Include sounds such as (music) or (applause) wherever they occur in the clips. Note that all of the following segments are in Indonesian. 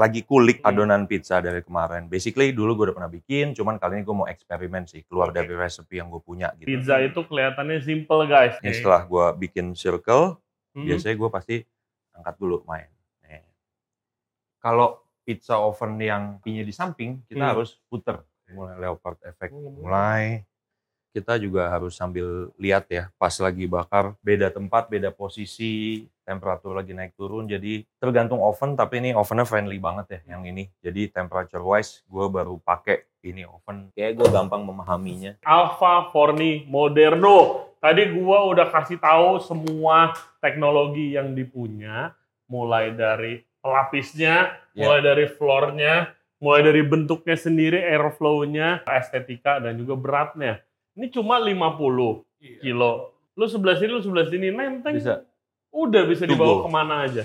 lagi kulik Hmm. adonan pizza dari kemarin. Basically dulu gue udah pernah bikin, cuman kali ini gue mau eksperimen sih, keluar dari resepi yang gue punya gitu. Pizza itu kelihatannya simple guys. Ini Nih. setelah gue bikin circle, Hmm. biasanya gue pasti angkat dulu main. Nih. Kalau pizza oven yang pinya di samping, kita Hmm. harus puter. Mulai leopard effect, Hmm. mulai. Kita juga harus sambil lihat ya, pas lagi bakar, beda tempat, beda posisi, temperatur lagi naik turun, jadi tergantung oven, tapi ini ovennya friendly banget ya yang ini. Jadi temperature wise, gue baru pakai ini oven. Kayak gue gampang memahaminya. Alpha Forni Moderno. Tadi gua udah kasih tahu semua teknologi yang dipunya, mulai dari pelapisnya, Ya. mulai dari floornya, mulai dari bentuknya sendiri, airflow-nya, estetika dan juga beratnya. Ini cuma 50 kilo. Lu sebelah sini, lu sebelah sini, nenteng. Bisa. Udah bisa To dibawa ke mana aja.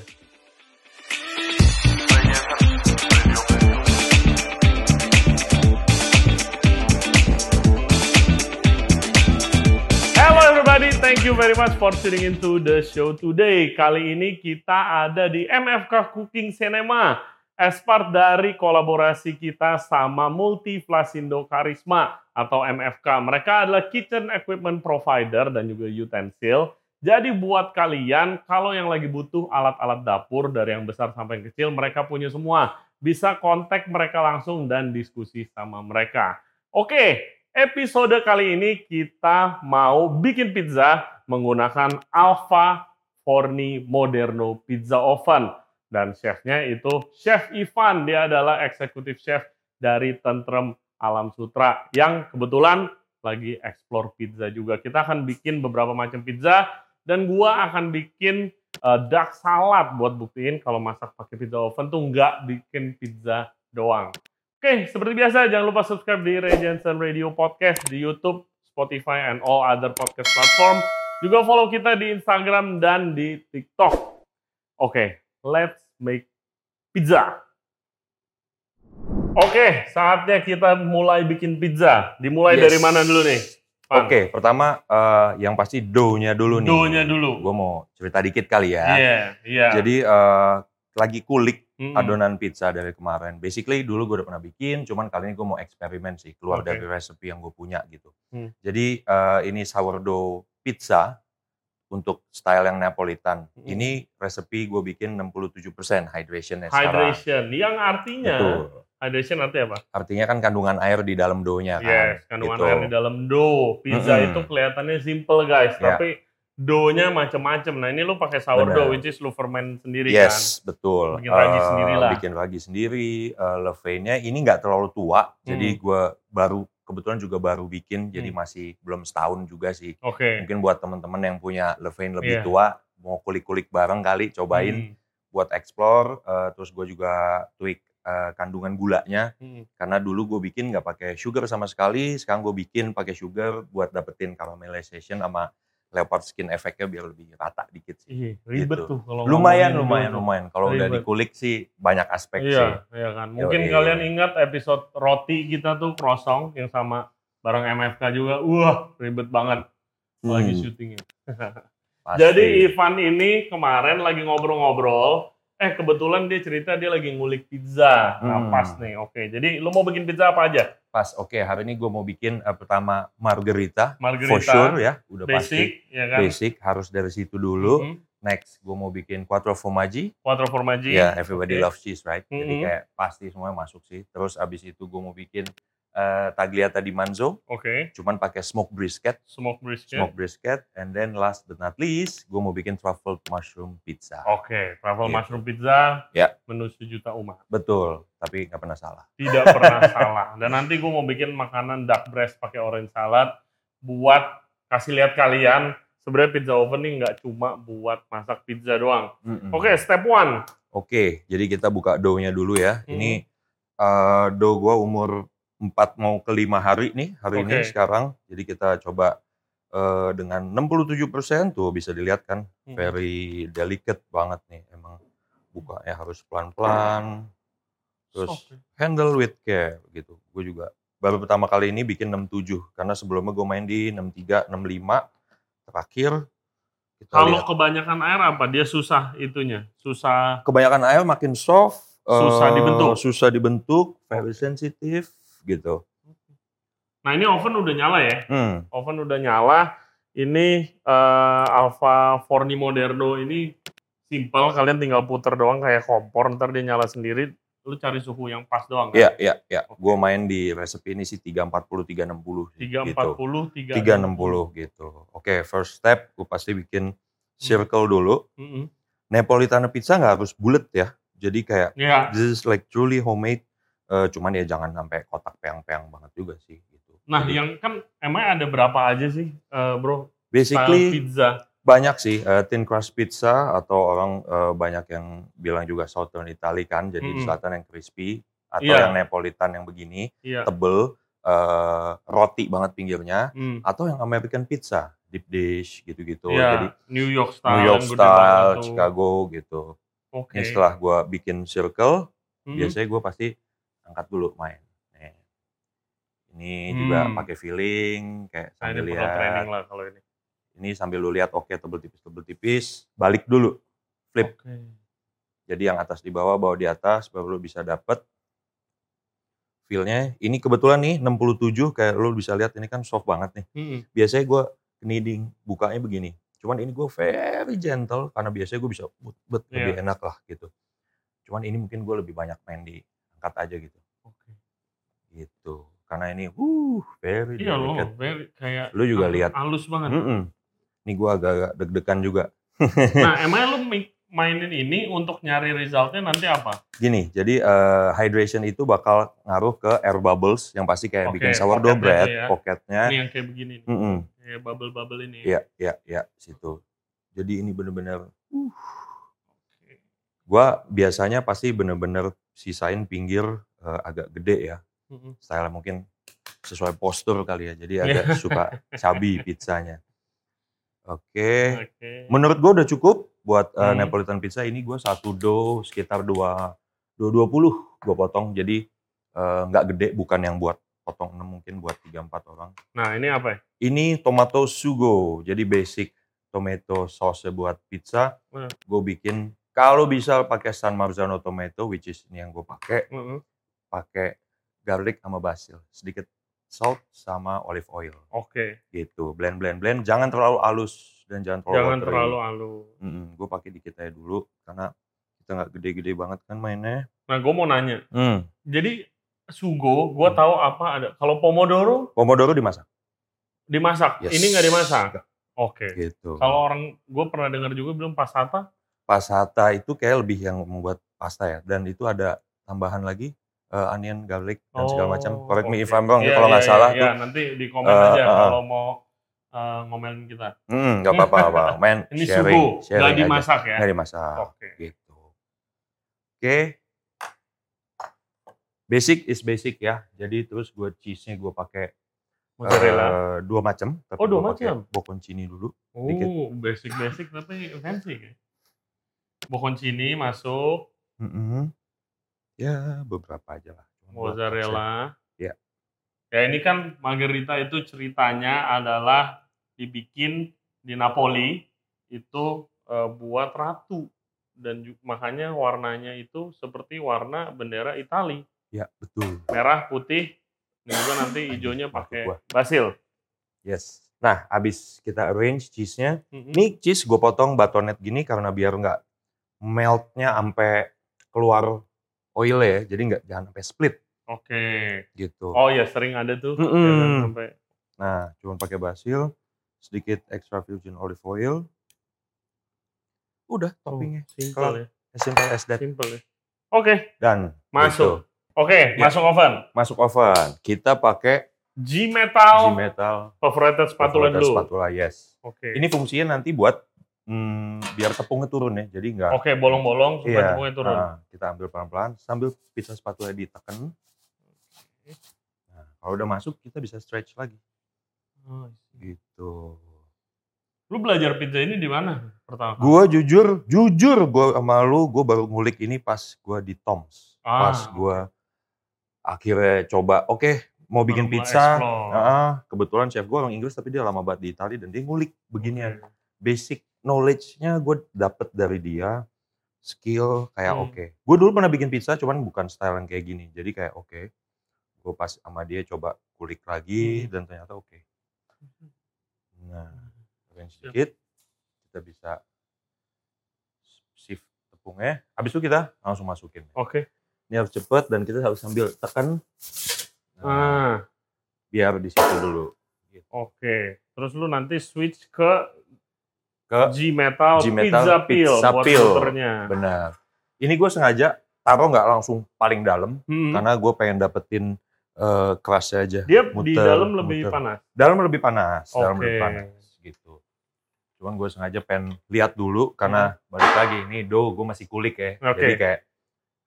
Hello everybody, thank you very much for tuning into the show today. Kali ini kita ada di MFK Cooking Cinema as part dari kolaborasi kita sama Multi Flasindo Karisma atau MFK. Mereka adalah kitchen equipment provider dan juga utensil. Jadi buat kalian kalau yang lagi butuh alat-alat dapur dari yang besar sampai yang kecil, mereka punya semua. Bisa kontak mereka langsung dan diskusi sama mereka. Oke, episode kali ini kita mau bikin pizza menggunakan Alpha Forni Moderno Pizza Oven. Dan chefnya itu Chef Ivan, dia adalah eksekutif chef dari Tentrem Alam Sutra yang kebetulan lagi explore pizza juga. Kita akan bikin beberapa macam pizza dan gua akan bikin uh, duck salad buat buktiin kalau masak pakai pizza oven tuh nggak bikin pizza doang. Oke, seperti biasa jangan lupa subscribe di Ray Jensen Radio Podcast di YouTube, Spotify, and all other podcast platform. Juga follow kita di Instagram dan di TikTok. Oke, let's make pizza. Oke, saatnya kita mulai bikin pizza. Dimulai Yes. dari mana dulu nih? Oke, pertama eh, yang pasti dough-nya dulu nih. Dough-nya dulu. Gue mau cerita dikit kali ya. Iya, iya. Jadi eh, lagi kulik Mm-mm. adonan pizza dari kemarin. Basically dulu gue udah pernah bikin, cuman kali ini gue mau eksperimen sih, keluar Oke. dari resepi yang gue punya gitu. Hmm. Jadi eh, ini sourdough pizza untuk style yang Neapolitan. Hmm. Ini resepi gue bikin 67% hydration sekarang. hydration. Yang artinya Betul. hydration artinya apa? Artinya kan kandungan air di dalam dough-nya kan. Yes, kandungan gitu. air di dalam dough. Pizza Mm-mm. itu kelihatannya simple guys, Ya. tapi dough-nya macem-macem. Nah ini lu pakai sourdough, Bener. which is lu ferment sendiri kan. Yes, betul. Bikin ragi Eh, sendiri lah. Bikin ragi sendiri. Eh, levainnya ini nggak terlalu tua, jadi Hmm. gue baru kebetulan juga baru bikin, jadi Hmm. masih belum setahun juga sih. Oke. Mungkin buat teman-teman yang punya levain lebih Iya. tua, mau kulik-kulik bareng kali, cobain Hmm. buat explore. Eh, terus gue juga tweak eh, kandungan gulanya, Hmm. karena dulu gue bikin nggak pakai sugar sama sekali, sekarang gue bikin pakai sugar buat dapetin caramelization sama leopard skin efeknya biar lebih rata dikit sih. Iya, ribet Gitu. tuh kalau Lumayan, lumayan, tuh. lumayan. Kalau udah dikulik sih banyak aspek sih. Iya, iya kan. Mungkin Yoi. kalian ingat episode roti kita tuh croissant yang sama bareng MFK juga. Wah, ribet banget lagi Hmm, syutingnya. (laughs) pasti. Jadi Ivan ini kemarin lagi ngobrol-ngobrol, eh kebetulan dia cerita dia lagi ngulik pizza. Nah Hmm. pas nih, oke. Jadi lu mau bikin pizza apa aja? pas, oke hari ini gue mau bikin eh, pertama margarita, Margarita, for sure ya, udah pasti. basic, ya kan? Basic harus dari situ dulu. Mhm. Next gue mau bikin quattro formaggi. Quattro formaggi. Ya, everybody Oke. loves cheese, right? Jadi Mhm. kayak pasti semuanya masuk sih. Terus abis itu gue mau bikin eh, tagliata di manzo, Oke. cuman pakai smoke brisket, Smoke brisket. smoke brisket, and then last but not least, gue mau bikin truffle mushroom pizza. Oke, truffle Gitu. mushroom pizza. Ya. Menu sejuta umat. Betul, tapi nggak pernah salah. Tidak pernah (laughs) salah. Dan nanti gue mau bikin makanan duck breast pakai orange salad buat kasih lihat kalian sebenarnya pizza oven ini nggak cuma buat masak pizza doang. Mm-mm. Oke, step one. Oke, jadi kita buka dough-nya dulu ya. Hmm. Ini eh, dough gua umur 4 mau ke 5 hari nih, hari ini Oke. sekarang. Jadi kita coba eh, dengan 67% tuh bisa dilihat kan, Hmm. very delicate banget nih. Emang bukanya harus pelan-pelan, terus Soft. handle with care gitu. Gue juga baru pertama kali ini bikin 67 karena sebelumnya gue main di 63, 65 terakhir kita Kalau lihat kebanyakan air apa? Dia susah itunya. Susah. kebanyakan air makin soft, Susah Eh, dibentuk. Susah dibentuk, very sensitif gitu. Nah ini oven udah nyala ya. Hmm. Oven udah nyala. Ini eh, Alpha Forni Moderno ini simple. Kalian tinggal puter doang kayak kompor. Ntar dia nyala sendiri. Lu cari suhu yang pas doang kan? Iya, iya, iya. Gue main di resep ini sih 340 360 sih, Tiga gitu. empat puluh, tiga 360 gitu. Oke, first step gue pasti bikin circle dulu. Mm-mm. Napolitana pizza nggak harus bulat ya. Jadi kayak Ya. this is like truly homemade. Eh, cuman ya jangan sampai kotak peang-peang banget juga sih gitu. Nah Jadi, yang kan emang ada berapa aja sih, eh, bro? Basically pizza. banyak sih eh, thin crust pizza atau orang eh, banyak yang bilang juga Southern Italy kan, jadi di Mm-mm. selatan yang crispy atau Iya. yang Neapolitan yang begini Iya. tebel, eh, roti banget pinggirnya, Hmm. atau yang American pizza deep dish gitu-gitu. Iya, Jadi New York style. New York style. Chicago gitu. Oke. Ini setelah gue bikin circle, Mm-mm. biasanya gue pasti angkat dulu main. Nih. Ini juga Hmm. pakai feeling, kayak Nah, sambil lihat. training lah kalau ini. Ini sambil lu lihat, oke tebel tipis, tebel tipis, balik dulu, flip. Oke. Jadi yang atas di bawah, bawah di atas, baru lu bisa dapet feel-nya. Ini kebetulan nih 67, kayak lu bisa lihat ini kan soft banget nih. Mm-mm. Biasanya gue kneading, bukanya begini. Cuman ini gue very gentle, karena biasanya gue bisa but, but Iya. lebih enak lah gitu. Cuman ini mungkin gue lebih banyak main di angkat aja gitu. Oke. Gitu. Karena ini, uh, very Iya loh, very- kayak Lu juga lihat. halus banget. Mm-mm. Ini gue agak-agak deg-degan juga. (laughs) Nah, emangnya lu mainin ini untuk nyari resultnya nanti apa? Gini, jadi eh, hydration itu bakal ngaruh ke air bubbles yang pasti kayak Oke, bikin sourdough bread, ya. pocketnya. Ini yang kayak begini nih. Mm-mm. Kayak bubble-bubble ini. Iya, iya, iya, situ. Jadi ini bener-bener, Oke. gua biasanya pasti bener-bener sisain pinggir eh, agak gede ya. Mm-mm. Style mungkin sesuai postur kali ya, jadi agak (laughs) suka cabi pizzanya. Oke, Oke. menurut gua udah cukup buat eh, Hmm. Neapolitan pizza ini gua satu dough sekitar dua dua dua puluh gua potong, jadi eh, nggak gede, bukan yang buat potong 6 mungkin buat 3-4 orang. Nah, ini apa ya? Ini tomato sugo, jadi basic tomato sauce buat pizza. Hmm. Gue bikin kalau bisa pakai San Marzano tomato, which is ini yang gue pakai, Mm-mm. pakai garlic sama basil, sedikit salt sama olive oil, Oke. gitu. Blend blend blend, jangan terlalu halus dan jangan terlalu Jangan watery. terlalu halus. gue pakai dikit aja dulu karena kita nggak gede-gede banget kan mainnya. Nah, gue mau nanya. Hmm. Jadi sugo, gue Hmm. tahu apa ada. Kalau pomodoro Pomodoro dimasak, dimasak, Yes. ini nggak dimasak. Oke. gitu. Kalau orang, gue pernah dengar juga bilang passata. Passata itu kayak lebih yang membuat pasta ya, dan itu ada tambahan lagi eh, onion, garlic dan segala macam. Oh, Correct me if. I'm wrong ya Iya, kalau nggak iya, salah iya, tuh. iya. nanti di komen Eh, aja eh, eh. kalau mau eh, ngomelin kita. Hmm, nggak apa-apa, apa. Main (laughs) Ini sharing, sugo, sharing nggak aja. dimasak ya? Nggak dimasak, Oke. gitu. Oke. Basic is basic ya. Jadi terus gue cheese-nya gue pakai Mozzarella. eh, dua macam. Tapi Oh, dua macam? Bocconcini dulu. Oh, dikit. basic-basic tapi fancy ya. Bocconcini masuk, Mm-mm. Ya beberapa aja lah. Mozzarella. Iya. Ya ini kan margherita itu ceritanya adalah dibikin di Napoli itu eh, buat ratu dan makanya warnanya itu seperti warna bendera Itali, persen. Ya betul. merah, putih, dan juga nanti hijaunya pakai basil. Yes. Nah, abis kita arrange cheese-nya, Mhm. Ini cheese gue potong batonet gini karena biar nggak meltnya sampai keluar oil ya, jadi nggak jangan sampai split Oke. gitu. Oh ya sering ada tuh. Ya kan, sampai Nah, cuma pakai basil, sedikit extra virgin olive oil, udah toppingnya, simple Kelar. ya. as simple as that. Simple ya. Oke, Dan Masuk. gitu. oke, Ya. masuk oven. masuk oven. Kita pakai G metal G-metal favorite spatula dulu. spatula, yes. Oke. Ini fungsinya nanti buat hmm, biar tepungnya turun ya, jadi nggak Oke, bolong-bolong supaya Iya, tepungnya turun. nah, kita ambil pelan-pelan sambil pizza spatula ditekan. Nah, kalau udah masuk kita bisa stretch lagi Oh, gitu. Lu belajar pizza ini di mana pertama? Gua jujur, jujur gua sama lu, gua baru ngulik ini pas gua di Tom's. Ah, pas gua akhirnya coba, oke mau bikin mulai pizza. Nah, kebetulan chef gua orang Inggris tapi dia lama banget di Italia dan dia ngulik beginian. Oke. Basic knowledge-nya gue dapet dari dia skill kayak Hmm. oke. Gue dulu pernah bikin pizza cuman bukan style yang kayak gini. Jadi kayak oke. Gue pas sama dia coba kulik lagi Hmm. dan ternyata oke. Nah, range Siap. sedikit kita bisa shift tepungnya. Habis itu kita langsung masukin. Oke. Ini harus cepet dan kita harus sambil tekan. Nah, Ah, biar di situ dulu. oke. Terus lu nanti switch ke Ke G Metal, G-Metal Pizza Peel Pizza Peel. benar. Ini gue sengaja taruh nggak langsung paling dalam Hmm. karena gue pengen dapetin eh kerasnya aja. Dia di muter, dalam lebih muter. panas. Dalam lebih panas, dalam Oke. lebih panas gitu. Cuman gue sengaja pengen lihat dulu karena Hmm. balik lagi ini dough gue masih kulik ya. Oke. Jadi kayak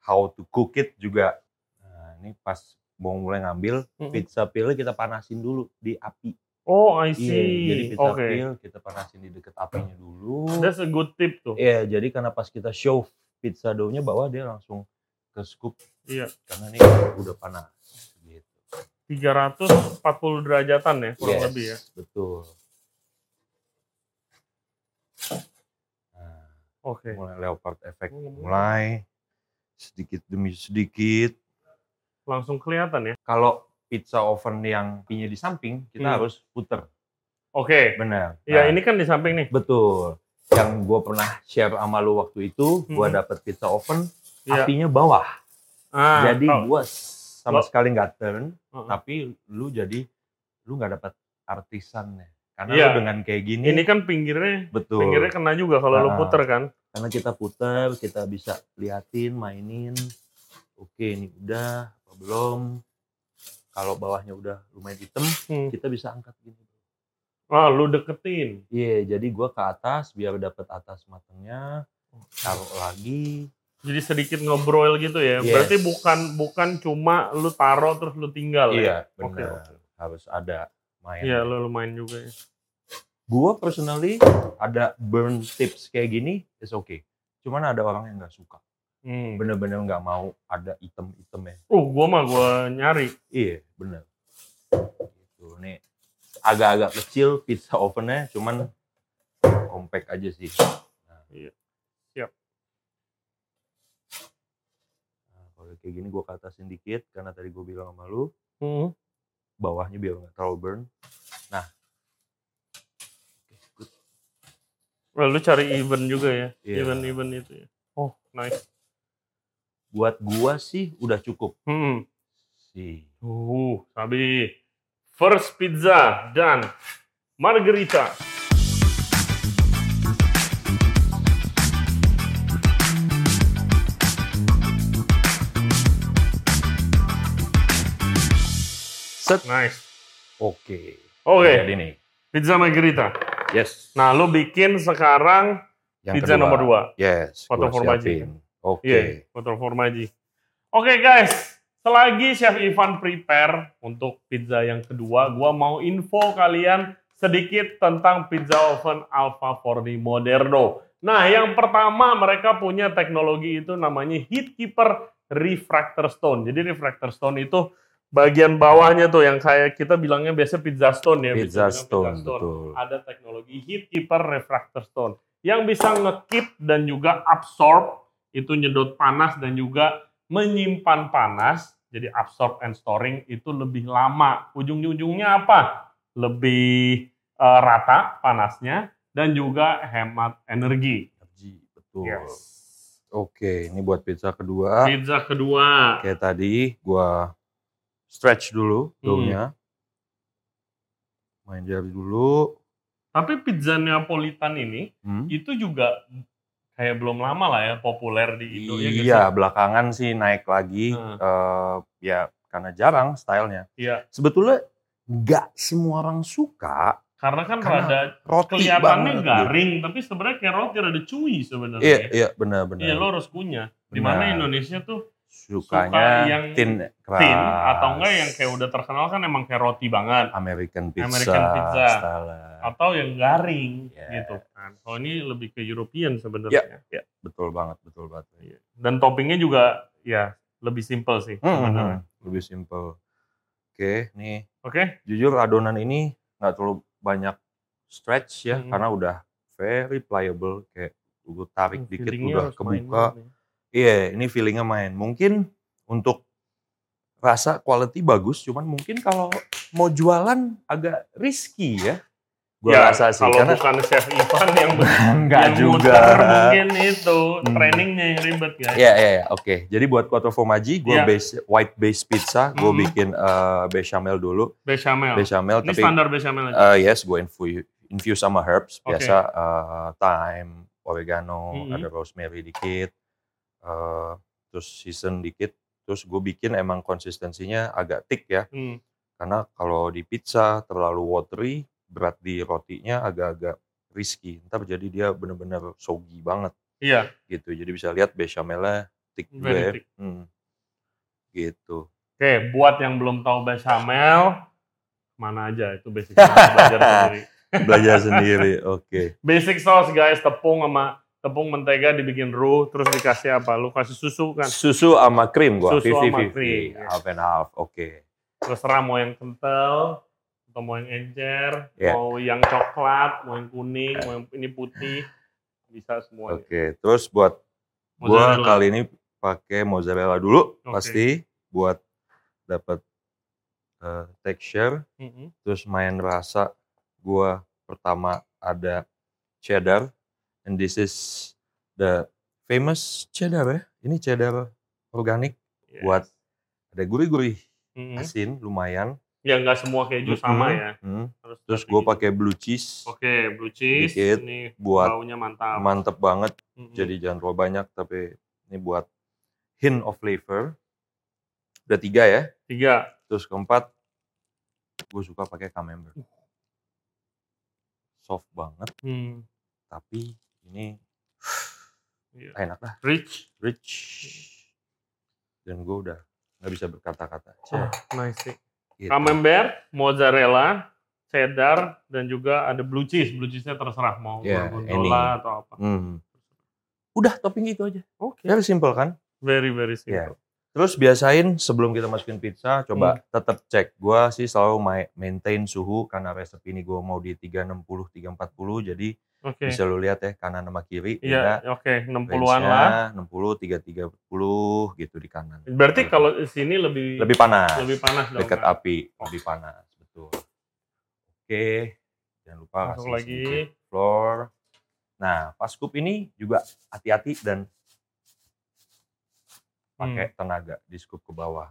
how to cook it juga. Nah, ini pas mau mulai ngambil Mhm. pizza peel kita panasin dulu di api. Oh, I Iya, jadi see. pizza Oke. peel kita panasin di deket apinya dulu. That's a good tip tuh. Iya, jadi karena pas kita show pizza dough-nya bawah dia langsung ke scoop Iya. karena ini udah panas gitu. 340 derajatan ya, kurang Yes, lebih ya. Betul. Nah, Oke. mulai leopard effect mulai sedikit demi sedikit. Langsung kelihatan ya. Kalau pizza oven yang pinya di samping, kita Hmm. harus puter. Oke. Benar. Ya, Nah, ini kan di samping nih. betul. Yang gue pernah share sama lu waktu itu, gue Hmm. dapet pizza oven, Iya. apinya bawah. Ah, jadi gue sama Lo- sekali nggak turn, Heeh. tapi lu jadi lu nggak dapat artisannya. Karena Iya. lu dengan kayak gini, Ini kan pinggirnya, betul. pinggirnya kena juga kalau lu Ah. puter kan. Karena kita putar, kita bisa liatin, mainin. Oke, ini udah apa belum? Kalau bawahnya udah lumayan hitam, Hmm. kita bisa angkat gini. Ah, lu deketin. Iya, jadi gua ke atas biar dapat atas matangnya, taruh lagi. Jadi sedikit ngebroil gitu ya. Yes. Berarti bukan bukan cuma lu taruh terus lu tinggal ya. Iya, oke. Harus ada main. Iya, lu lumayan juga ya. Gua personally ada burn tips kayak gini, is okay. Cuman ada orang yang nggak suka. Hmm. Bener-bener nggak mau ada item-itemnya. Uh, gua mah gua nyari. Iya, bener. Gitu. Nih agak-agak kecil pizza ovennya, cuman compact aja sih. Nah. Iya. Siap. Nah, kalau kayak gini gue ke atasin dikit, karena tadi gue bilang sama lu, Hmm. bawahnya biar nggak terlalu burn. Nah, Oke, good. Well, lu cari even juga ya. Iya. Even-even itu ya. Oh, nice. Buat gua sih udah cukup Hmm. sih. Uh, sabi. First pizza dan margarita. Set. Nice. Oke. Oke, Jadi nih. pizza margarita. Yes. Nah, lu bikin sekarang Yang pizza kedua. nomor dua. Yes. Foto gua Oke. Iya, foto formaji. Oke guys, selagi Chef Ivan prepare untuk pizza yang kedua, gua mau info kalian sedikit tentang pizza oven Alpha Forni Moderno. Nah, yang pertama mereka punya teknologi itu namanya Heatkeeper Refractor Stone. Jadi refractor stone itu bagian bawahnya tuh yang kayak kita bilangnya biasa pizza stone ya. Pizza biasa stone, betul. Ada teknologi Heatkeeper Refractor Stone yang bisa ngekeep dan juga absorb itu nyedot panas dan juga menyimpan panas. Jadi absorb and storing itu lebih lama. Ujung-ujungnya apa? Lebih eh, rata panasnya dan juga hemat energi. Energi, betul. Yes. Oke, ini buat pizza kedua. Pizza kedua. Kayak tadi gua stretch dulu Hmm. doughnya. Main jari dulu. Tapi pizza Neapolitan ini Hmm. itu juga kayak belum lama lah ya populer di Indo ya guys? Iya, belakangan sih naik lagi. Hmm. eh, ya karena jarang stylenya. Iya. Sebetulnya nggak semua orang suka Karena kan Karena rada roti kelihatannya garing, tapi sebenarnya kayak roti rada chewy sebenarnya. Iya, iya benar-benar. Iya, lo harus kunyah. Di mana Benar. Indonesia tuh Sukanya suka yang thin, keras. thin atau enggak yang kayak udah terkenal kan emang kayak roti banget American pizza, American pizza. style. atau yang garing Yes. gitu kan. Kalau ini lebih ke European sebenarnya. Ya. Betul banget, betul banget. Iya. Dan toppingnya juga ya lebih simple sih Hmm, sebenarnya. hmm, lebih simple. Oke, nih Oke? jujur adonan ini nggak terlalu banyak stretch ya Hmm. karena udah very pliable kayak gue tarik Hmm, dikit udah kebuka. Iya, ini feelingnya main. Mungkin untuk rasa quality bagus, cuman mungkin kalau mau jualan agak risky ya. Gue Ya, rasa sih kalau karena bukan chef Ivan yang (laughs) enggak yang juga. mungkin itu Hmm. trainingnya yang ribet guys. Iya, iya, iya, oke. Jadi buat quattro formaggi, gue Iya. base white base pizza, gue Mhm. bikin eh, bechamel dulu, Bechamel. bechamel. Ini tapi standar bechamel aja. eh, yes, gue infuse, infuse sama herbs, biasa eh, thyme, oregano, Mhm. ada rosemary dikit, eh, terus season dikit, terus gue bikin emang konsistensinya agak thick ya, Hmm. karena kalau di pizza terlalu watery, berat di rotinya agak-agak risky, ntar jadi dia bener-bener soggy banget Iya, gitu. Jadi bisa lihat bechamelnya thick juga ya. Hmm. Gitu. oke. Buat yang belum tahu bechamel, mana aja itu basic belajar (laughs) sendiri. Belajar sendiri. Oke. Basic sauce guys, tepung sama tepung mentega dibikin roux, terus dikasih apa? Lu kasih susu kan? Susu sama krim gua. Susu sama 50-50. krim, ya. Half and half. Oke. Terserah mau yang kental, atau mau yang encer, Iya. mau yang coklat, mau yang kuning, mau yang ini putih, bisa semuanya. Oke. Terus buat gua Mozzarella. kali ini pakai mozzarella dulu Oke. pasti buat dapat eh, texture. Mm-mm. Terus main rasa gua pertama ada cheddar and this is the famous cheddar ya. Ini cheddar organik Yes. buat ada gurih-gurih Mm-mm. asin lumayan. Ya nggak semua keju sama Mm-mm. ya. Hmm. Harus Terus tapi gue pakai blue cheese, Oke, blue cheese. Dikit Ini buat baunya mantap. mantep banget. Mm-mm. Jadi jangan terlalu banyak, tapi ini buat hint of flavor. Udah tiga ya. tiga. Terus keempat, gue suka pakai camembert. Soft banget, Hmm. tapi ini Iya. enak lah, Rich. rich. Dan gue udah nggak bisa berkata-kata. Oh, nice sih. Gitu. Camembert, mozzarella, cheddar, dan juga ada blue cheese. Blue cheese-nya terserah mau Ya, gorgonzola atau apa. Hmm. Udah topping itu aja. Oke. Very simple kan? Very very Ya. simple. Terus biasain sebelum kita masukin pizza, Hmm. coba tetap cek. Gua sih selalu ma- maintain suhu karena resep ini gua mau di 360, 340. Jadi Oke. bisa lu lihat ya kanan sama kiri. Iya, oke, 60-an lah. Range-nya 60, 330 gitu di kanan. Berarti kalau di sini lebih lebih panas, lebih panas dong. dekat kan? api, lebih panas, betul. Oke, jangan lupa Masuk kasih lagi. flour. Nah, pas scoop ini juga hati-hati dan pakai Hmm. tenaga di scoop ke bawah.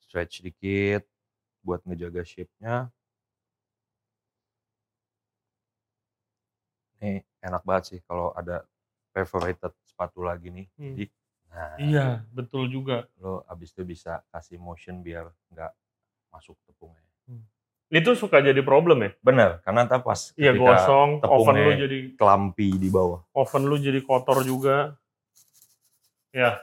Stretch dikit buat ngejaga shape-nya. Ini enak banget sih kalau ada perforated spatula gini. Hmm. Jadi, nah, Iya, betul juga. lo abis itu bisa kasih motion biar nggak masuk tepungnya. Itu suka jadi problem ya? Bener, karena ntar pas Iya, gosong, oven lu jadi kelampi di bawah. oven lu jadi kotor juga. Ya,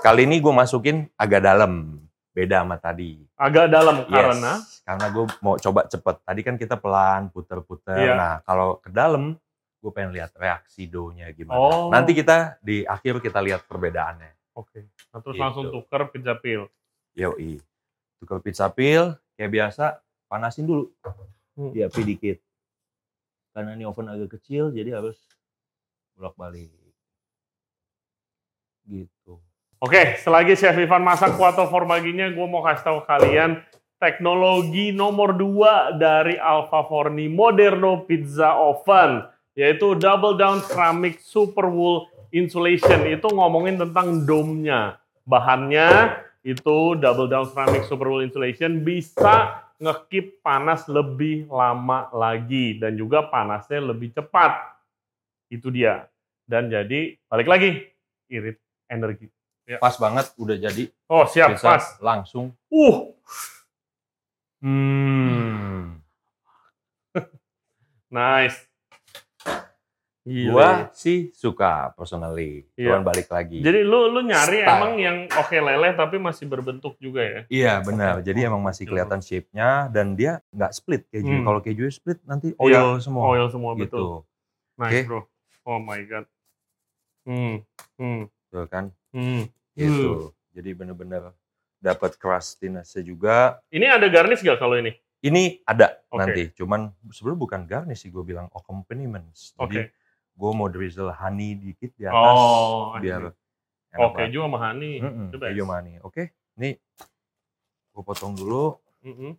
Kali ini gue masukin agak dalam, beda sama tadi. agak dalam Yes, karena karena gue mau coba cepet. Tadi kan kita pelan, puter-puter. Iya. Nah, kalau ke dalam, gue pengen lihat reaksi dough-nya gimana. Oh. Nanti kita di akhir kita lihat perbedaannya. Oke. Nah, terus Gitu. langsung tuker pizza pil. Yoi. Tukar pizza pil, kayak biasa, panasin dulu. Hmm. Di api dikit. Karena ini oven agak kecil, jadi harus bolak-balik. Gitu. Oke, selagi Chef Ivan masak kuato formaginya, gue mau kasih tahu kalian teknologi nomor 2 dari Alpha Forni Moderno Pizza Oven, yaitu Double Down Ceramic Super Wool Insulation. Itu ngomongin tentang dome-nya. Bahannya itu Double Down Ceramic Super Wool Insulation bisa ngekip panas lebih lama lagi dan juga panasnya lebih cepat. Itu dia. Dan jadi balik lagi irit energi. Pas banget, udah jadi. Oh siap Bisa pas. langsung. Uh Hmm. (laughs) nice. Gila. Gua sih suka personally. Iya. Cuman balik lagi. Jadi lu lu nyari Style. emang yang oke leleh tapi masih berbentuk juga ya. Iya benar. Jadi emang masih kelihatan shape-nya dan dia nggak split keju. Hmm. Kalau keju split nanti Iya, oil semua. Oil semua gitu. betul. Nice Oke. bro. Oh my god. Hmm. Hmm. Tuh kan. Hmm. Gitu. Jadi bener-bener dapat crustiness juga. Ini ada garnish gak kalau ini? Ini ada Oke. nanti. Cuman sebenarnya bukan garnish sih gue bilang accompaniments. Jadi gue mau drizzle honey dikit di atas Oh, biar enak Oke banget. juga sama honey. Mm-mm, The best. keju honey. Oke, ini gue potong dulu. Mm-mm.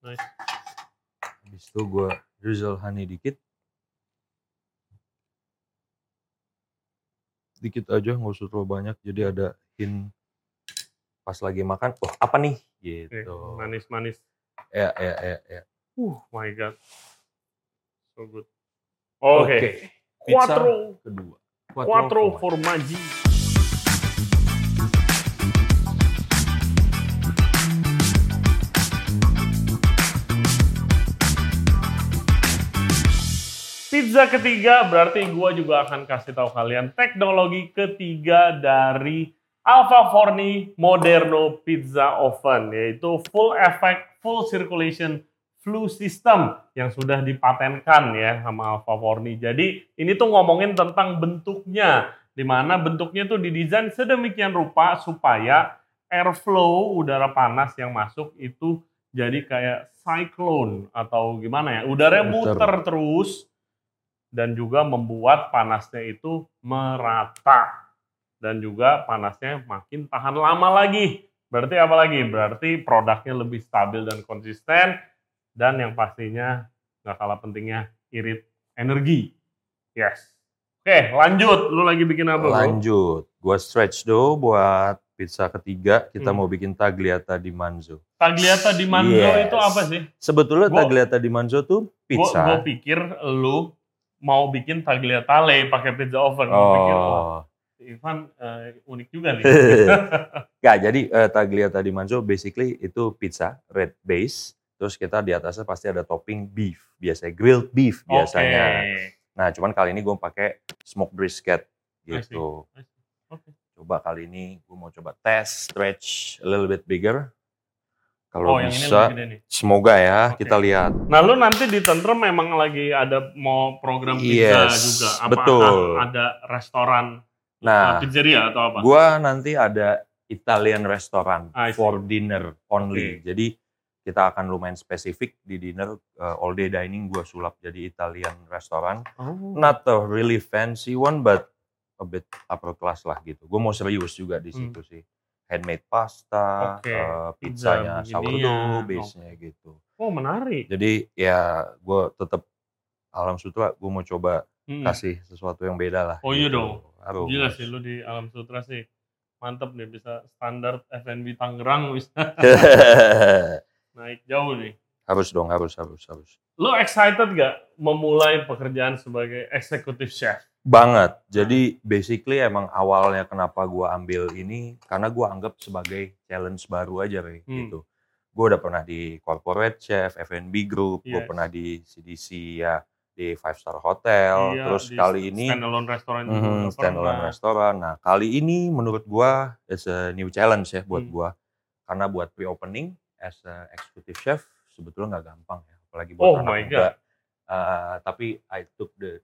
Nice. Habis itu gue drizzle honey dikit. Dikit aja, nggak usah terlalu banyak. Jadi ada hint pas lagi makan, oh apa nih? Gitu. Manis-manis. Ya, ya, ya, ya. Uh, my god. So good. Oke. Pizza Quattro. kedua. Quattro formaggi. formaggi. Pizza ketiga berarti gua juga akan kasih tahu kalian teknologi ketiga dari Alpha Forni Moderno Pizza Oven yaitu full effect full circulation flue system yang sudah dipatenkan ya sama Alpha Forni. Jadi ini tuh ngomongin tentang bentuknya di mana bentuknya tuh didesain sedemikian rupa supaya airflow udara panas yang masuk itu jadi kayak cyclone atau gimana ya udara Muter. muter terus dan juga membuat panasnya itu merata dan juga panasnya makin tahan lama lagi. Berarti apa lagi? Berarti produknya lebih stabil dan konsisten dan yang pastinya nggak kalah pentingnya irit energi. Yes. Oke, lanjut. Lu lagi bikin apa? Lanjut, gue stretch dulu buat pizza ketiga. Kita Hmm. mau bikin tagliata di manzo. Tagliata di manzo Yes. itu apa sih? Sebetulnya Gua- tagliata di manzo tuh pizza. Gue pikir lu mau bikin tagliatelle pakai pizza oven. Gua pikir, wah, Oh. Ivan eh, unik juga nih. (laughs) Gak, jadi (laughs) eh, tagliata di manzo basically itu pizza red base. Terus kita di atasnya pasti ada topping beef, biasanya grilled beef biasanya. Oke. Nah, cuman kali ini gue pakai smoked brisket I see. gitu. I see. Oke. Coba kali ini gue mau coba tes stretch a little bit bigger. Oh, Kalau ini bisa, semoga ya Oke. kita lihat. Nah, lu nanti di Tentrem memang lagi ada mau program pizza Yes, juga. Apa betul. ada restoran Nah, pizzeria atau apa? Gua nanti ada Italian restaurant I see. for dinner only. Jadi kita akan lumayan spesifik di dinner uh, all day dining gua sulap jadi Italian restaurant. Oh. Not a really fancy one but a bit upper class lah gitu. Gue mau serius juga di Hmm. situ sih. Handmade pasta, Oke, uh, pizza pizzanya beginian. sourdough, base-nya gitu. Oh, menarik. Jadi ya gue tetap alam sutra gue mau coba Hmm. kasih sesuatu yang beda lah. Oh, iya gitu. dong. Harus. Gila sih lu di Alam Sutra sih. Mantep nih bisa standar F&B Tangerang bisa (laughs) naik jauh nih. harus dong, harus, harus, harus. Lu excited gak memulai pekerjaan sebagai executive chef? Banget. Jadi basically emang awalnya kenapa gua ambil ini karena gua anggap sebagai challenge baru aja, Rey, Hmm. gitu. Gue udah pernah di corporate chef, F&B group, gue Yes. pernah di CDC ya di five star hotel. Iya, Terus di kali ini standalone restoran juga Mhm, udah standalone pernah. restoran. Nah, kali ini menurut gua it's a new challenge ya buat Hmm. gua. Karena buat pre-opening as a executive chef sebetulnya nggak gampang ya, apalagi buat Oh anak my muda. Uh, tapi I took the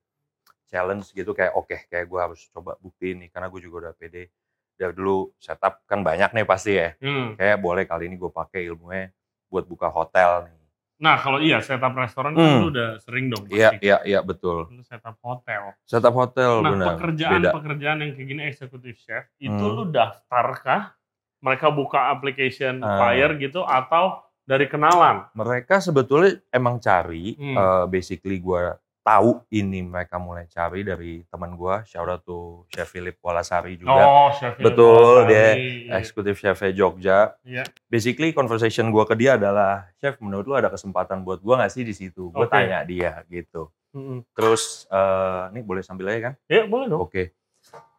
challenge gitu kayak oke kayak gua harus coba buktiin nih karena gue juga udah pede dari dulu setup kan banyak nih pasti ya Hmm. kayak boleh kali ini gue pakai ilmunya buat buka hotel nih Nah kalau iya setup restoran kan Hmm. lu udah sering dong. iya iya iya betul Lu setup hotel. setup hotel Nah benar beda pekerjaan-pekerjaan yang kayak gini executive chef itu Hmm. lu daftarkah? Mereka buka application Ah. flyer gitu atau dari kenalan? mereka sebetulnya emang cari Hmm. eh, basically gua tahu ini mereka mulai cari dari teman gua shout out to Chef Philip Walasari juga Oh, chef Betul, dia Iya. eksekutif chef Jogja Iya. basically conversation gua ke dia adalah chef menurut lu ada kesempatan buat gua nggak sih di situ gue Oke. tanya dia gitu Mm-mm. terus eh ini boleh sambil aja kan Ya boleh dong. oke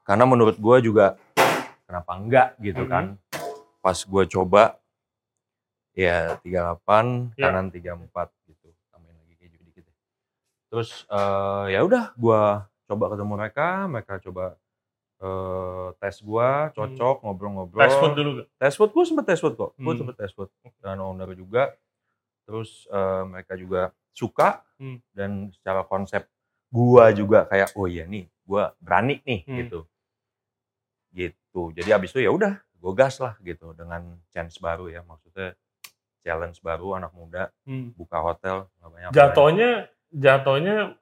karena menurut gua juga kenapa enggak gitu Mhm. kan pas gua coba ya 38 Ya. kanan 34 gitu tambahin lagi keju dikit ya. Terus eh, ya udah gua coba ketemu mereka mereka coba eh, tes gua cocok ngobrol-ngobrol Hmm. Fast food dulu gak? tes food gue sempet tes food kok gue Hmm. sempet tes food dengan owner juga terus eh, mereka juga suka Hmm. dan secara konsep gua juga kayak oh iya nih gua berani nih Hmm. gitu gitu jadi abis itu ya udah gue gas lah gitu dengan chance baru ya maksudnya challenge baru anak muda Hmm. buka hotel banyak Jatuhnya jatuhnya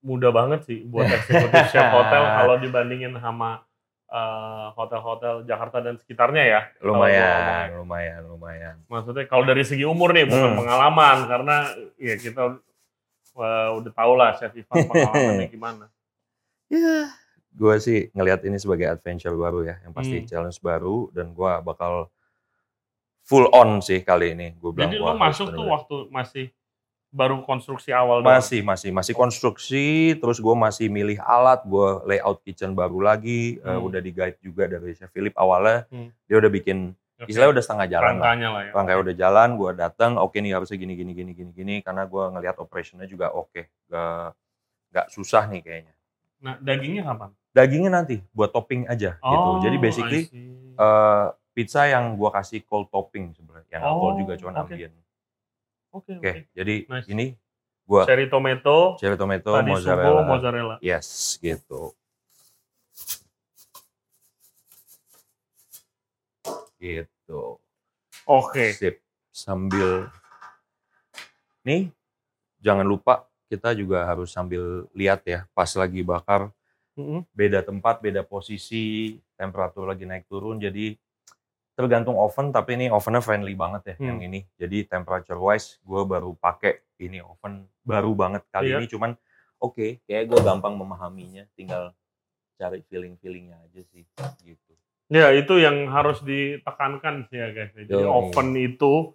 mudah banget sih buat eksekutif chef hotel (laughs) kalau dibandingin sama eh, hotel-hotel Jakarta dan sekitarnya ya. lumayan lumayan lumayan Maksudnya kalau dari segi umur nih bukan Hmm. pengalaman karena ya kita eh, udah tahu lah chef Ivan (laughs) pengalamannya gimana. ya gue sih ngelihat ini sebagai adventure baru ya yang pasti Hmm. challenge baru dan gue bakal full on sih kali ini gue bilang Jadi harus masuk tuh waktu masih baru konstruksi awal doang? masih masih masih konstruksi terus gue masih milih alat gue layout kitchen baru lagi eh, Hmm. udah di guide juga dari chef Philip awalnya Hmm. dia udah bikin Oke. istilahnya udah setengah jalan lah Rangkanya lah ya. udah jalan gue datang oke nih harusnya gini gini gini gini gini karena gue ngelihat operationnya juga oke gak nggak susah nih kayaknya Nah, dagingnya kapan? dagingnya nanti buat topping aja gitu jadi Oh, basically I see. eh, pizza yang gue kasih cold topping sebenarnya yang nggak cold Oh, juga cuman oke. ambient Oke, oke oke. jadi Nice. ini gue Cherry tomato, cherry tomato tadi mozzarella sugo, mozzarella. yes gitu gitu Oke. Sip. Sambil nih jangan lupa kita juga harus sambil lihat ya pas lagi bakar Mm-mm. beda tempat, beda posisi, temperatur lagi naik turun jadi tergantung oven tapi ini ovennya friendly banget ya Hmm. yang ini. Jadi temperature wise gue baru pakai ini oven baru banget kali Iya. ini cuman oke kayak gue gampang memahaminya tinggal cari feeling-feelingnya aja sih gitu. Ya, itu yang harus ditekankan sih ya guys. Jadi Yoi. oven itu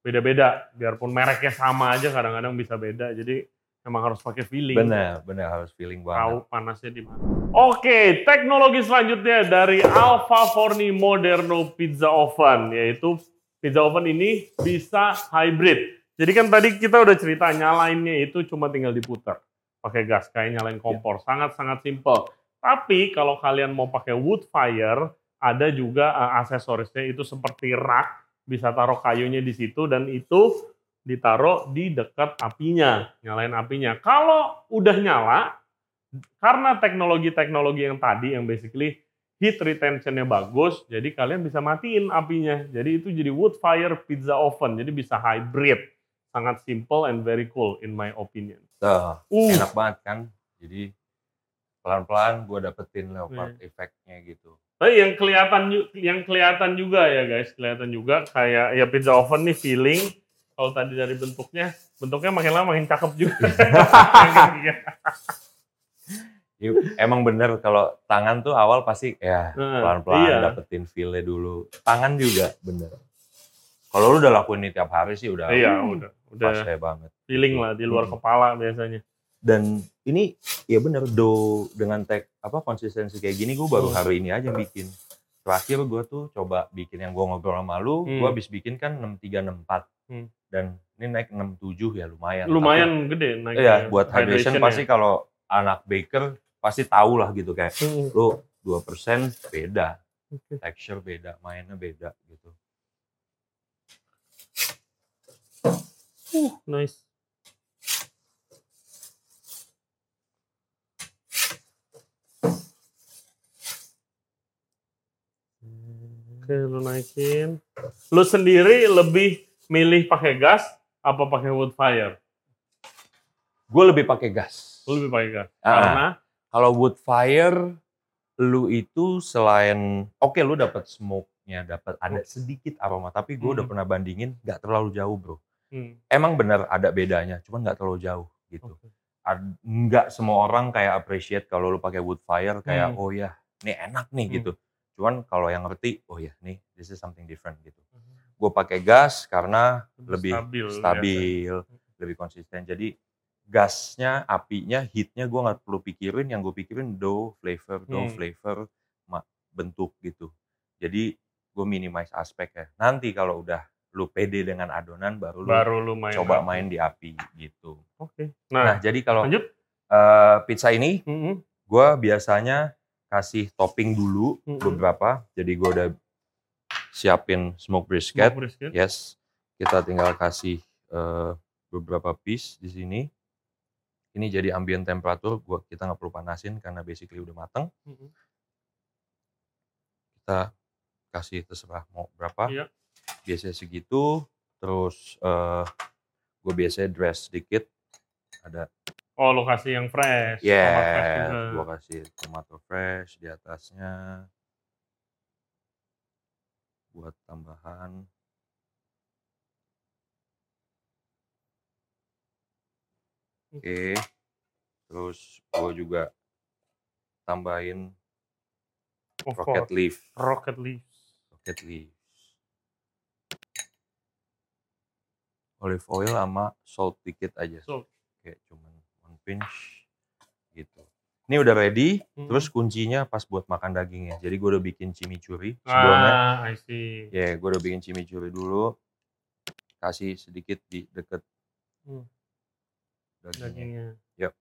beda-beda. Biarpun mereknya sama aja kadang-kadang bisa beda. Jadi emang harus pakai feeling. Benar, benar harus feeling banget. Tahu panasnya di mana. Oke, teknologi selanjutnya dari Alpha Forni Moderno Pizza Oven yaitu pizza oven ini bisa hybrid. Jadi kan tadi kita udah cerita nyalainnya itu cuma tinggal diputar pakai gas kayak nyalain kompor, sangat-sangat simple. Tapi kalau kalian mau pakai wood fire, ada juga uh, aksesorisnya itu seperti rak, bisa taruh kayunya di situ dan itu ditaruh di dekat apinya, nyalain apinya. Kalau udah nyala, karena teknologi-teknologi yang tadi yang basically heat retentionnya bagus, jadi kalian bisa matiin apinya. Jadi itu jadi wood fire pizza oven, jadi bisa hybrid. Sangat simple and very cool in my opinion. Tuh, Uh, enak banget kan. Jadi pelan-pelan gue dapetin leopard Iya. efeknya gitu. Tapi yang kelihatan yang kelihatan juga ya guys, kelihatan juga kayak ya pizza oven nih feeling kalau tadi dari bentuknya, bentuknya makin lama makin cakep juga. (laughs) Iya. Ya, emang bener kalau tangan tuh awal pasti ya pelan-pelan iya. dapetin feel dulu. Tangan juga bener. Kalau lu udah lakuin ini tiap hari sih udah Iya, uh, udah udah pas banget. feeling lah di luar Hmm. kepala biasanya. Dan ini ya bener do dengan tek apa konsistensi kayak gini gue baru Hmm. hari ini aja bikin. Terakhir gue tuh coba bikin yang gue ngobrol sama lu, Hmm. gue habis bikin kan 6364 Hmm. Dan ini naik 67 ya lumayan. Lumayan gede naiknya. Iya, buat hydration Hydration pasti ya. kalau anak baker pasti tahu lah gitu kayak Hmm. lu 2% beda, texture beda, mainnya beda gitu. Uh, nice. Oke, lu naikin. Lu sendiri lebih milih pakai gas apa pakai wood fire? Gue lebih pakai gas. Lu lebih pakai gas. Ah, Karena Kalau wood fire lu itu selain oke lu dapat smoke-nya, dapat ada sedikit aroma, tapi gue udah Hmm. pernah bandingin nggak terlalu jauh, Bro. hmm, Emang bener ada bedanya, cuman nggak terlalu jauh gitu. oke. Ad- Nggak semua orang kayak appreciate kalau lu pakai wood fire kayak Hmm. oh ya, ini enak nih Hmm. gitu. Cuman kalau yang ngerti, oh ya, nih this is something different gitu. Gue pakai gas karena lebih stabil. stabil, lebih konsisten. Jadi gasnya, apinya, heatnya gue nggak perlu pikirin. Yang gue pikirin dough flavor, dough Hmm. flavor, bentuk gitu. Jadi gue minimize aspek ya. Nanti kalau udah lu pede dengan adonan, baru lu Baru lu main. coba api. main di api gitu. Oke. Nah, Nah, jadi kalau lanjut. eh, pizza ini, Mm-mm. gue biasanya kasih topping dulu Mm-mm. beberapa. Jadi gue udah siapin smoke brisket. Smoke brisket. Yes, kita tinggal kasih eh, beberapa piece di sini. Ini jadi ambient temperatur, gua kita nggak perlu panasin karena basically udah mateng. Mm-mm. Kita kasih terserah mau berapa. Iya. Biasanya segitu. Terus eh gue biasanya dress sedikit. Ada Oh, lo kasih yang fresh. juga. gue kasih tomato fresh di atasnya. Buat tambahan. Oke. Terus gue juga tambahin Of rocket leaf. Rocket leaves. Rocket leaf. Olive oil sama salt dikit aja. Salt. Kayak cuman one pinch gitu. Ini udah ready. Hmm. Terus kuncinya pas buat makan dagingnya. Jadi gue udah bikin chimichurri sebelumnya. Ah, I see. Ya, gue udah bikin chimichurri dulu. Kasih sedikit di deket Hmm. dagingnya. Dagingnya. Yap.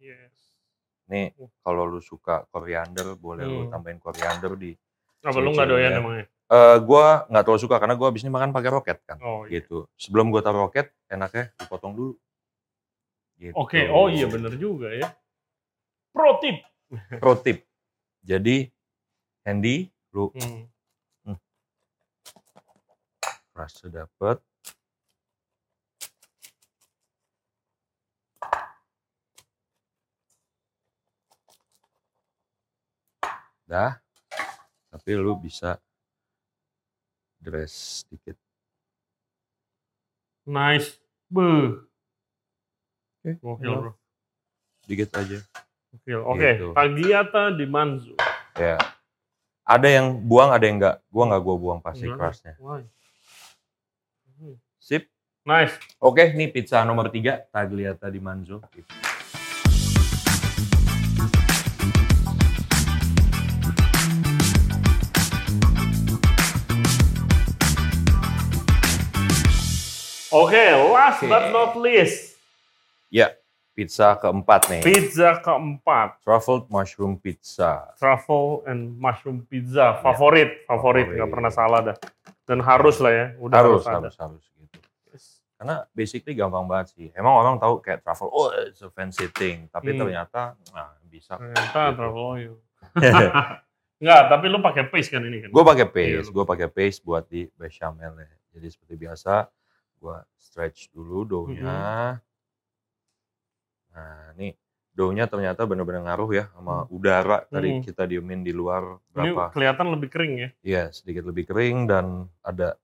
Yes. Nih, kalau lu suka koriander, boleh lu Hmm. tambahin koriander di. Apa lu nggak doyan emangnya? Eh, gue nggak terlalu suka karena gue abis ini makan pakai roket kan. Oh iya. Gitu. Sebelum gue taruh roket, enaknya dipotong dulu. Gitu. Oke, oh iya bener juga ya. Pro tip. Pro tip. Jadi, handy, lu Hmm. rasa dapet. Dah. Tapi lu bisa dress sedikit. Nice. Beuh. Oke, Gokil enough. bro. Dikit aja. Gokil. Oke, Gitu. tagliata di manzo. Ya. Ada yang buang, ada yang enggak. Gua enggak gua buang pasti. Why? Hmm. Sip. Nice. Oke, nih pizza nomor tiga, tagliata di manzo. Oke, last Oke. but not least, Ya, pizza keempat nih. pizza keempat. Truffled mushroom pizza. Truffle and mushroom pizza. Favorit, favorit. Favorit. Nggak pernah salah dah. Dan harus lah ya. Udah harus, harus, ada. harus, harus gitu. Karena basically gampang banget sih. Emang orang tahu kayak truffle, oh it's a fancy thing. Tapi Hmm. ternyata, nah bisa. Ternyata Gitu. truffle oil. (laughs) Enggak, tapi lu pakai paste kan ini kan? gue pakai Iya, paste, lu- gue pakai paste buat di bechamel ya. Jadi seperti biasa, gue stretch dulu doughnya. Mm-hmm. Nah, nih doughnya ternyata benar-benar ngaruh ya sama udara tadi Hmm. kita diemin di luar Ini berapa? kelihatan lebih kering ya. Iya, sedikit lebih kering dan ada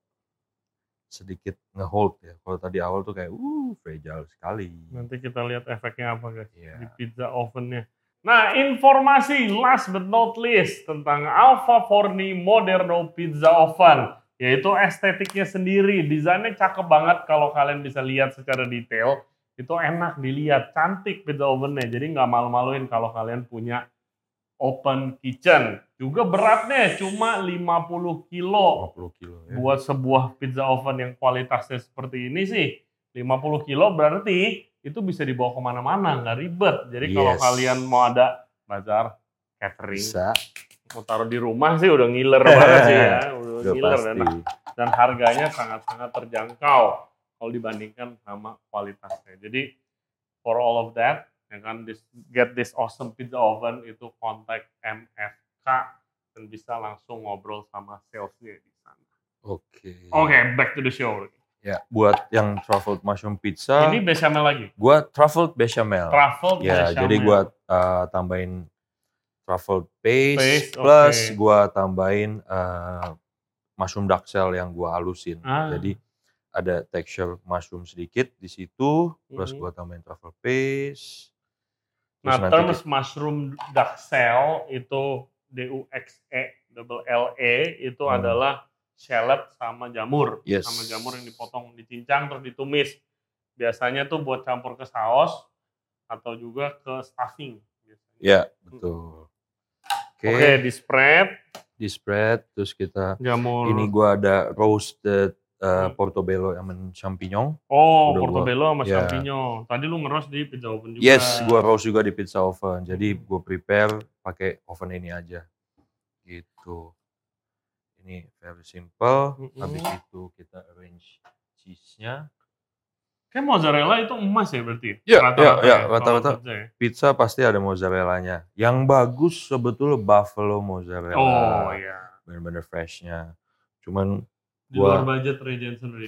sedikit ngehold ya. Kalau tadi awal tuh kayak, uh, fragile sekali. Nanti kita lihat efeknya apa guys Iya. di pizza ovennya. Nah, informasi last but not least tentang Alpha Forni Moderno Pizza Oven, yaitu estetiknya sendiri. Desainnya cakep banget kalau kalian bisa lihat secara detail. Itu enak dilihat, cantik pizza ovennya. Jadi nggak malu-maluin kalau kalian punya open kitchen. Juga beratnya cuma 50 kilo 50 kilo ya. buat sebuah pizza oven yang kualitasnya seperti ini sih 50 kilo berarti itu bisa dibawa ke mana-mana nggak ribet jadi kalau Yes. kalian mau ada bazar catering Bisa, mau taruh di rumah sih udah ngiler banget sih ya (laughs) udah, udah ngiler dan harganya sangat-sangat terjangkau kalau dibandingkan sama kualitasnya jadi for all of that ya kan this, get this awesome pizza oven itu kontak MFK dan bisa langsung ngobrol sama salesnya di sana Oke. Oke, back to the show. Ya, buat yang truffled mushroom pizza, Ini bechamel lagi. gua truffled bechamel. Truffle Ya, bechamel. jadi gua uh, tambahin truffle paste, Paste, plus oke. gua tambahin uh, mushroom duck shell yang gua halusin. Ah. Jadi ada texture mushroom sedikit di situ, plus Mhm. gua tambahin truffle paste. Terus Nah, terms mushroom duck shell itu D U X E double L E itu Hmm. adalah shallot sama jamur. Yes. Sama jamur yang dipotong, dicincang terus ditumis. Biasanya tuh buat campur ke saus atau juga ke stuffing. biasanya. Ya, betul. Oke, Oke, di spread di spread terus kita jamur. ini gua ada roasted uh, Hmm. portobello sama champignon. oh, udah gua- portobello sama ya. champignon. Tadi lu ngeros di pizza oven juga. Yes, gua roast juga di pizza oven. Jadi Hmm. gua prepare pakai oven ini aja. Gitu. Ini very simple. Mm-mm. Habis itu kita arrange cheese-nya. Kayak mozzarella itu emas ya berarti? Iya, Rata-rata iya, iya, ya, rata-rata. kalau pizza ya? Pizza pasti ada mozzarellanya. Yang bagus sebetulnya buffalo mozzarella. Oh iya. Bener-bener freshnya. Cuman Di Gua- luar budget Ray Jensen (laughs)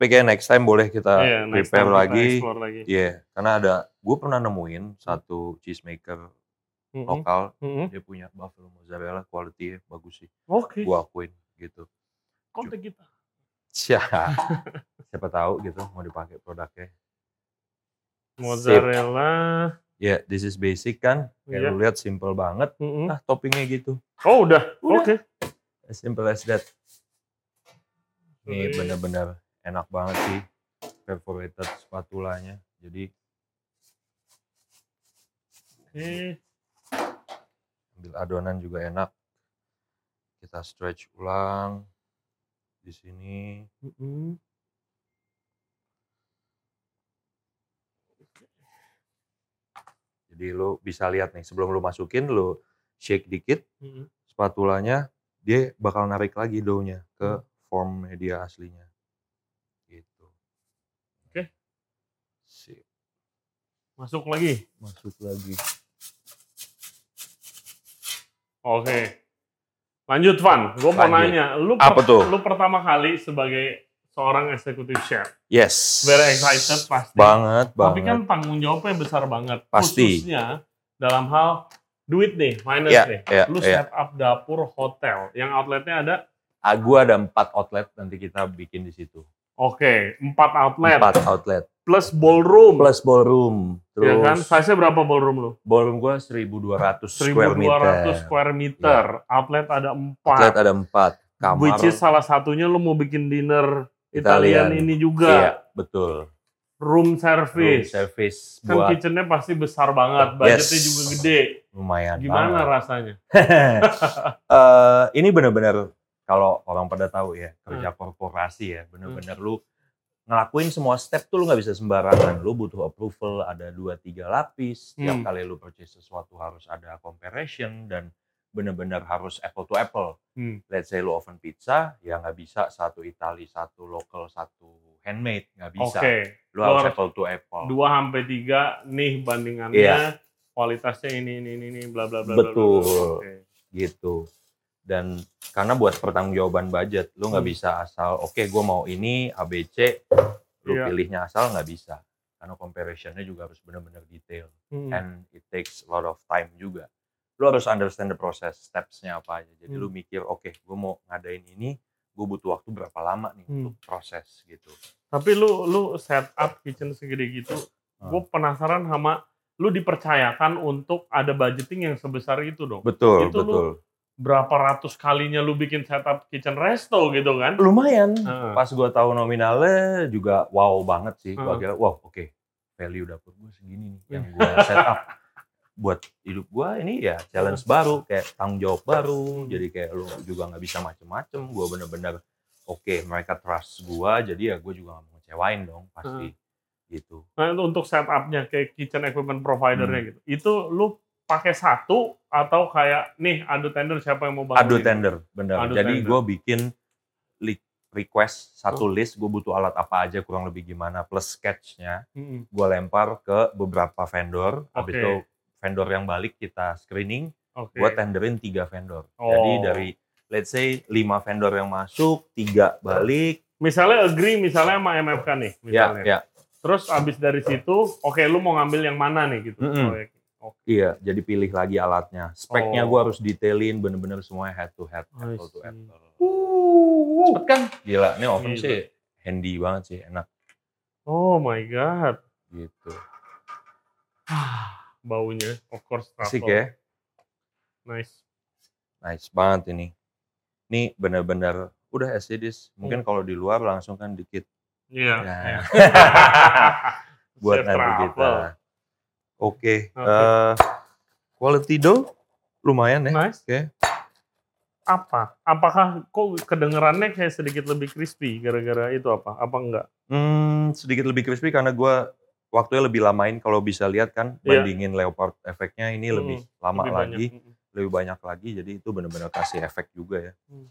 Tapi kayak next time boleh kita Iya, next prepare lagi. Iya, karena ada gue pernah nemuin satu cheesemaker Mm-mm. lokal, Mm-mm. dia punya buffalo mozzarella quality bagus sih. Oke, Gue akuin gitu. kontak kita. Siapa, (laughs) siapa tahu gitu mau dipakai produknya. Mozzarella. Ya, this is basic kan. Kayak Iya. lu lihat simple banget. Mm-mm. Nah, toppingnya gitu. Oh udah, Udah. oke. As simple as that. Ini Oke. bener-bener enak banget sih. Perforated spatulanya. Jadi Oke. ambil adonan juga enak. Kita stretch ulang di sini. Jadi lu bisa lihat nih sebelum lu masukin lu shake dikit spatulanya dia bakal narik lagi dough-nya Hmm. ke form media aslinya. Gitu. Oke. Sip. Masuk lagi. Masuk lagi. Oke. Lanjut Van, gue mau nanya, lu Apa tuh? lu pertama kali sebagai seorang executive chef, Yes. very excited pasti. Banget, banget. Tapi kan tanggung jawabnya besar banget. Pasti. Khususnya dalam hal duit nih, finance Iya, nih. iya, Lu iya. set up dapur hotel yang outletnya ada, Ah, gua ada empat outlet nanti kita bikin di situ. oke, empat outlet Empat outlet. plus ballroom. Plus ballroom. Terus ya kan? Size-nya berapa ballroom lu? ballroom gua 1200 square 1200 meter. square meter. Outlet ada empat. Outlet ada empat. Kamar. Which is salah satunya lu mau bikin dinner Italian. Italian, ini juga. Iya, betul. Room Room service. service Kan buat kitchennya pasti besar banget, budgetnya Yes. juga gede. lumayan Gimana banget. rasanya? (laughs) Eh, ini benar-benar kalau orang pada tahu ya Hmm. kerja korporasi ya benar-benar lu ngelakuin semua step tuh lu nggak bisa sembarangan lu butuh approval ada dua tiga lapis tiap Hmm. kali lu purchase sesuatu harus ada comparison dan benar-benar harus apple to apple Hmm. let's say lu oven pizza ya nggak bisa satu Itali satu local satu handmade nggak bisa Oke, lu Lu harus apple to apple dua sampai tiga nih bandingannya. Iya. Kualitasnya ini ini ini, ini bla bla bla. bla, bla, bla. Betul. Oke. gitu dan karena buat pertanggungjawaban budget lu nggak Hmm. bisa asal oke gue mau ini ABC lu Iya. pilihnya asal nggak bisa karena comparisonnya juga harus benar-benar detail Hmm. and it takes a lot of time juga lu harus understand the process stepsnya apa aja jadi Hmm. lu mikir oke gue mau ngadain ini gue butuh waktu berapa lama nih Hmm. untuk proses gitu Tapi lu lu set up kitchen segede gitu, Hmm. gue penasaran sama lu dipercayakan untuk ada budgeting yang sebesar itu dong. betul Itu lu betul Berapa ratus kalinya lu bikin setup kitchen resto gitu kan? lumayan Heeh. pas gue tahu nominalnya juga wow banget sih gue Heeh. kira wow oke value dapur gue segini nih yang Iya. gue set up (laughs) buat hidup gue ini ya challenge baru kayak tanggung jawab baru jadi kayak lu juga nggak bisa macem-macem gue bener-bener oke mereka trust gue jadi ya gue juga gak mau ngecewain dong pasti gitu Nah, itu untuk setupnya kayak kitchen equipment Hmm. providernya gitu. Itu lu pakai satu atau kayak nih adu tender siapa yang mau bangun? adu tender bener Adu jadi gue bikin request satu list gue butuh alat apa aja kurang lebih gimana plus sketchnya gue lempar ke beberapa vendor habis Oke. itu vendor yang balik kita screening Oke. gue tenderin tiga vendor Oh. jadi dari let's say lima vendor yang masuk tiga balik Misalnya agree misalnya sama MFK nih, ya misalnya. ya Terus abis dari situ, oke lu mau ngambil yang mana nih gitu? Proyek. Oke. iya jadi pilih lagi alatnya speknya Oh. gue harus detailin bener-bener semuanya head to head apple to apple Uh. cepet kan gila ini oven Gila. sih handy banget sih enak Oh my god. gitu Baunya, of course. asik truffle. ya Nice. nice banget ini ini bener-bener udah as it is mungkin kalau di luar langsung kan dikit Iya. Ya. iya. (laughs) (laughs) buat Chef nanti kita. Oke, Oke. eh, quality dough lumayan ya. Nice. Oke. Apa? Apakah kok kedengerannya kayak sedikit lebih crispy gara-gara itu apa? Apa enggak? Hmm, sedikit lebih crispy karena gua waktunya lebih lamain kalau bisa lihat kan Iya. bandingin leopard efeknya ini Hmm, lebih lama Lebih lagi, banyak. Mm-mm. lebih banyak lagi jadi itu benar-benar kasih efek juga ya. Hmm.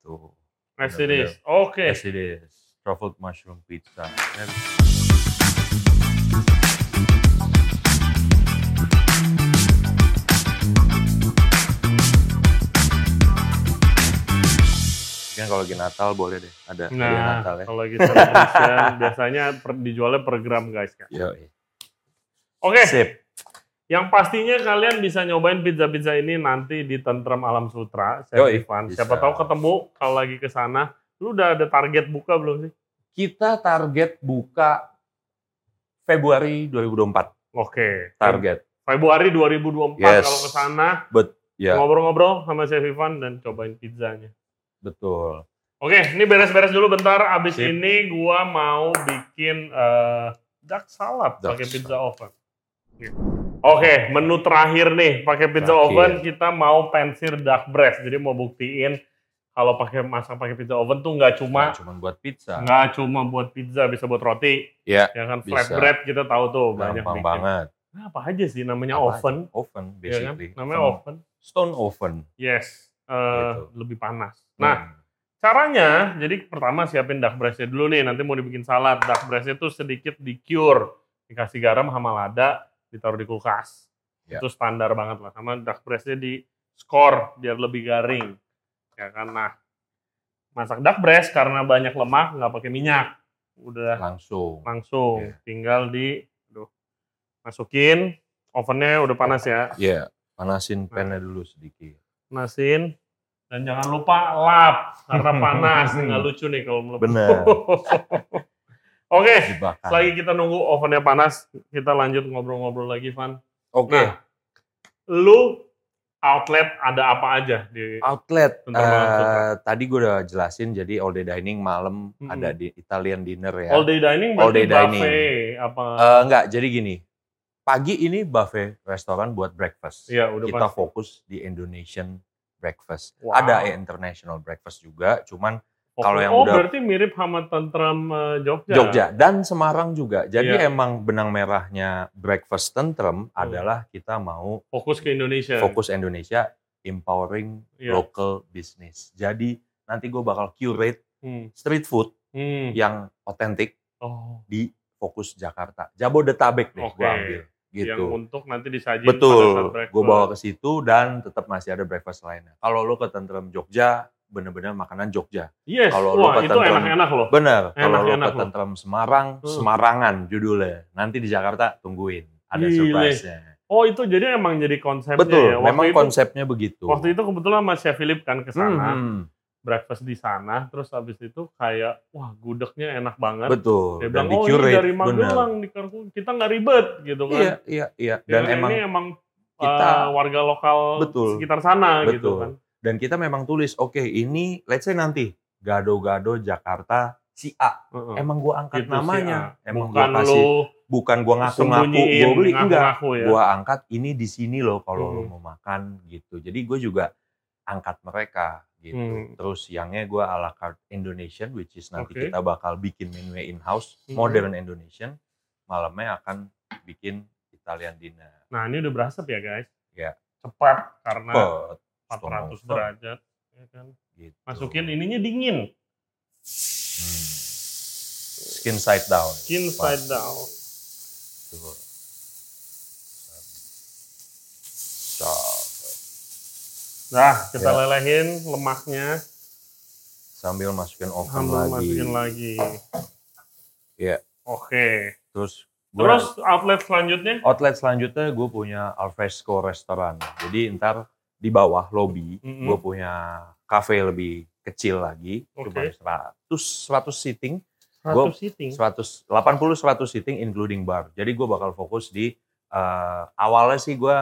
Tuh. As it is. Oke. As it is. Truffled mushroom pizza. And kalau lagi Natal boleh deh ada hadiah Nah, Natal ya. kalau lagi (laughs) celebration biasanya per- dijualnya per gram guys. Kak. Yo, Oke, Sip. yang pastinya kalian bisa nyobain pizza-pizza ini nanti di Tentrem Alam Sutra, Chef Yoi, Ivan. bisa. Siapa tahu ketemu kalau lagi ke sana. Lu udah ada target buka belum sih? Kita target buka Februari 2024. Oke. Target. Februari 2024 Yes. kalau ke sana Ya, ngobrol-ngobrol sama Chef Ivan dan cobain pizzanya. Betul. Oke, ini beres-beres dulu bentar. Abis Sip. ini gua mau bikin eh, duck salad pakai pizza oven. Oke, menu terakhir nih pakai pizza Terakhir. oven kita mau pensir duck breast. Jadi mau buktiin kalau pakai masak pakai pizza oven tuh nggak cuma Cuma buat pizza. nggak cuma buat pizza, bisa buat roti. Ya, Ya kan bisa. flatbread kita tahu tuh banyak bikin. banget. Nah, apa aja sih namanya Apa oven? Oven Ya kan? basically. Namanya Stone- oven. Stone oven. Yes. Eh, Gitu. lebih panas. Nah, Hmm. Caranya, jadi pertama siapin duck breastnya dulu nih, nanti mau dibikin salad. Duck breastnya tuh sedikit di-cure, dikasih garam sama lada, ditaruh di kulkas. Ya. Itu standar banget lah. Sama duck breastnya di skor biar lebih garing. Ya kan, nah. Masak duck breast karena banyak lemak, nggak pakai minyak. Udah langsung. langsung, Iya. tinggal di, aduh, masukin, ovennya udah panas ya. Ya, panasin Nah. dulu sedikit. Panasin, dan jangan lupa lap, karena panas. Nggak lucu nih kalau melepuh. Bener. (laughs) Oke, Dibakar. selagi kita nunggu ovennya panas, kita lanjut ngobrol-ngobrol lagi, Van. Oke. Nah, lu outlet ada apa aja di Outlet. Eh, bentar. tadi gue udah jelasin, jadi all day dining malam Mm-mm. ada di Italian dinner ya. all day dining? All Berarti day dining. buffet apa? Eh, enggak, jadi gini. Pagi ini buffet restoran buat breakfast. Iya, udah Kita pasti. fokus di Indonesian breakfast. Wow. Ada international breakfast juga, cuman Oke. kalau yang oh, udah- berarti mirip sama tentram eh, Jogja. Jogja dan Semarang juga. Jadi Iya. emang benang merahnya breakfast tentrem Hmm. adalah kita mau Fokus ke Indonesia. fokus Indonesia, empowering Iya. local business. Jadi nanti gue bakal curate Hmm. street food Hmm. yang otentik Oh, di fokus Jakarta. Jabodetabek deh Oke. gue ambil yang gitu. untuk nanti saat Betul, gue bawa ke situ dan tetap masih ada breakfast lainnya. Kalau lo ke Tentrem Jogja, bener-bener makanan Jogja. Yes, kalau lu wah ke itu Tentrem- enak-enak loh. Bener, kalau lo ke. Tentrem Semarang, Hmm. Semarangan judulnya. Nanti di Jakarta tungguin, ada surprise-nya. Oh itu jadi emang jadi konsepnya Betul, ya. Waktu memang itu, konsepnya begitu. Waktu itu kebetulan sama Chef Philip kan ke sana, Hmm, breakfast di sana, terus habis itu kayak wah gudegnya enak banget. betul. Dia Dan bilang, oh ini dari. Magelang, di kita nggak ribet gitu kan. Iya, iya, iya. Ya Dan kan, emang ini emang kita- eh, warga lokal Betul. sekitar sana gitu Betul. kan. dan kita memang tulis, oke ini, let's say nanti gado-gado Jakarta si A. Heeh. Emang gua angkat Gitu namanya, ah. emang bukan gua kasih, lu bukan gua ngaku-ngaku, gua beli enggak. ngaku-ngaku ya. Gua angkat ini di sini loh kalau lo Hmm. mau makan gitu. Jadi gue juga angkat mereka gitu. Hmm. Terus siangnya gue ala carte Indonesian, which is nanti Oke. kita bakal bikin menu in-house, Hmm. modern Indonesian. Malamnya akan bikin Italian dinner. Nah ini udah berasap ya guys. Ya. Cepat karena Pet, 400 stone derajat. Ya kan? gitu. Masukin ininya dingin. Hmm. Skin side down. Skin Pas. side down. Tuh. Nah, kita Ya. lelehin lemaknya Sambil masukin oven sambil lagi. masukin lagi. Iya. Oke. Terus gua- Terus outlet selanjutnya? outlet selanjutnya gue punya alfresco restoran. Jadi ntar di bawah lobby Mm-mm. gue punya cafe lebih kecil lagi, Oke. cuma 100 100 seating, 100 seating. 100 80 100 seating including bar. Jadi gue bakal fokus di eh, awalnya sih gue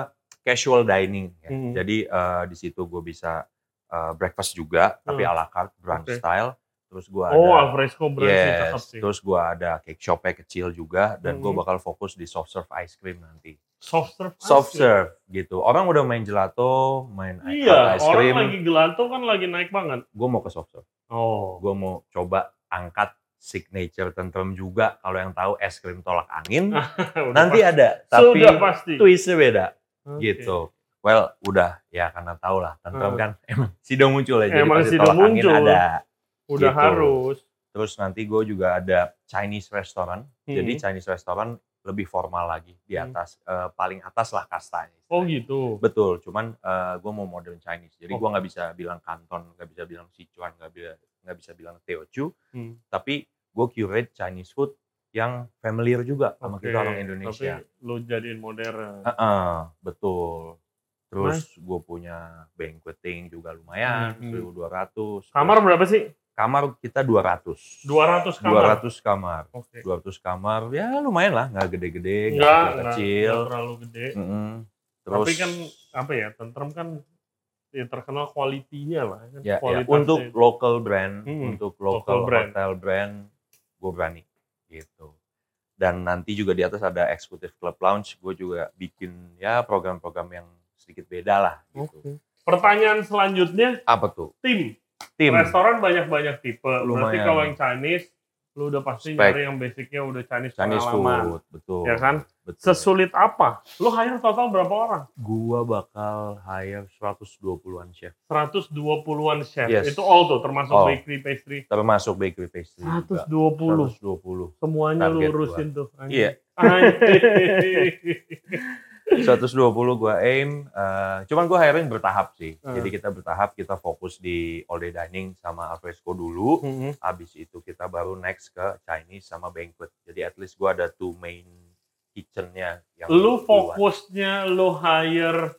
casual dining ya. Mm. Jadi eh, di situ gue bisa eh, breakfast juga tapi Hmm. ala carte brunch Oke. style. Terus gue Oh, ada alfresco brunch Yes, sih. terus gua ada cake shopnya kecil juga dan gue Mhm. bakal fokus di soft serve ice cream nanti. Soft serve. Soft ice cream. serve gitu. Orang udah main gelato, main Iya, ice orang cream. lagi gelato kan lagi naik banget. Gue mau ke soft serve. Oh. Gue mau coba angkat signature tentrem juga. Kalau yang tahu es krim tolak angin, (laughs) nanti pasti. ada. Tapi Sudah pasti. twistnya beda Oke. gitu. Well, udah ya karena tau lah tentrem Hmm. kan (laughs) emang sido muncul ya. Jadi Emang pasti sido tolak angin muncul. ada. Udah gitu. harus. Terus nanti gue juga ada Chinese restaurant. Jadi Hmm. Chinese restaurant lebih formal lagi di Hmm. atas eh, paling atas lah kastanya. Oh gitu. Betul, cuman gue mau modern Chinese. Jadi gue Oke. nggak bisa bilang Kanton, nggak bisa bilang Sichuan, nggak bisa nggak bisa bilang Teochew, Hmm. tapi gue curate Chinese food yang familiar juga sama kita orang Indonesia. Tapi lu jadiin modern. Heeh, betul. Terus gue punya banqueting juga lumayan, Hmm. 1200. Kamar berapa sih? kamar kita 200. 200 kamar. 200 kamar. Oke. 200 kamar, ya lumayan lah, nggak gede-gede, nggak kecil-kecil. enggak terlalu gede. Mm-mm. Terus Tapi kan apa ya, tentrem kan ya terkenal kualitinya lah. Kan? ya, ya, untuk local brand, Hmm, untuk local local, brand. hotel brand, gue berani gitu. Dan nanti juga di atas ada executive club lounge, gue juga bikin ya program-program yang sedikit beda lah gitu. Oke. Pertanyaan selanjutnya, Apa tuh? tim. Tim. Restoran banyak-banyak tipe. Berarti Lumayan. kalau yang Chinese, lu udah pasti Spek. nyari yang basicnya udah Chinese, Chinese pengalaman. food, betul. Ya kan? Betul. Sesulit apa? Lu hire total berapa orang? Gua bakal hire 120-an chef, 120-an chef. Yes. Itu all tuh, termasuk All. bakery, pastry. termasuk bakery pastry juga. 120. 120. Semuanya lu urusin tuh. anjing. Iya. Anjing. (laughs) (laughs) 120 gua aim, eh, cuman gua hiring bertahap sih. Hmm. Jadi kita bertahap, kita fokus di all day dining sama alfresco dulu. Mhm. Habis itu kita baru next ke Chinese sama banquet. Jadi at least gua ada two main kitchennya yang lu fokusnya lu hire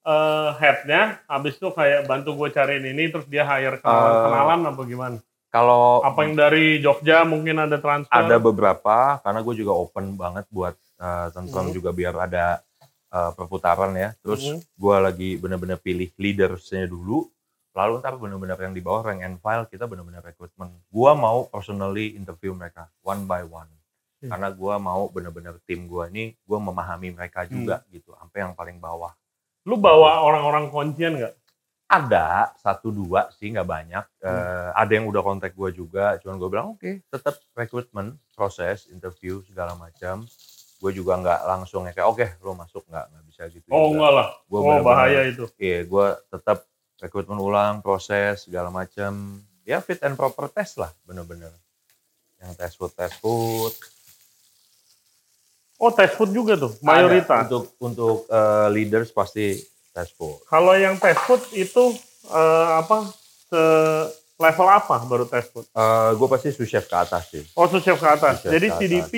eh, headnya, habis itu kayak bantu gue cariin ini, terus dia hire kenalan, Eh, kenalan apa gimana? Kalau Apa yang dari Jogja mungkin ada transfer? ada beberapa, karena gue juga open banget buat uh, tentrem Mhm. juga biar ada uh, perputaran ya. Terus Mhm. gue lagi bener-bener pilih leadersnya dulu, lalu ntar bener-bener yang di bawah rank and file kita bener-bener rekrutmen. Gue mau personally interview mereka one by one, Hmm. karena gue mau bener-bener tim gue ini gue memahami mereka Hmm. juga gitu, sampai yang paling bawah. Lu bawa orang-orang kuncian nggak? Ada satu dua sih nggak banyak. Hmm. Eh, ada yang udah kontak gue juga, cuman gue bilang oke, tetap rekrutmen, proses, interview segala macam. Gue juga nggak langsung ya kayak oke lo masuk nggak nggak bisa gitu. Oh juga. enggak lah. Gua oh bener-bener- bahaya itu. Iya, gue tetap rekrutmen ulang, proses segala macam. Ya fit and proper test lah, bener-bener. Yang test food, test food. Oh test food juga tuh, Ada mayoritas. untuk untuk eh, leaders pasti test food. Kalau yang test food itu eh, apa? Se level apa baru test food? gue pasti sous chef ke atas sih. Oh sous chef ke atas. Sous Jadi ke atas. CDP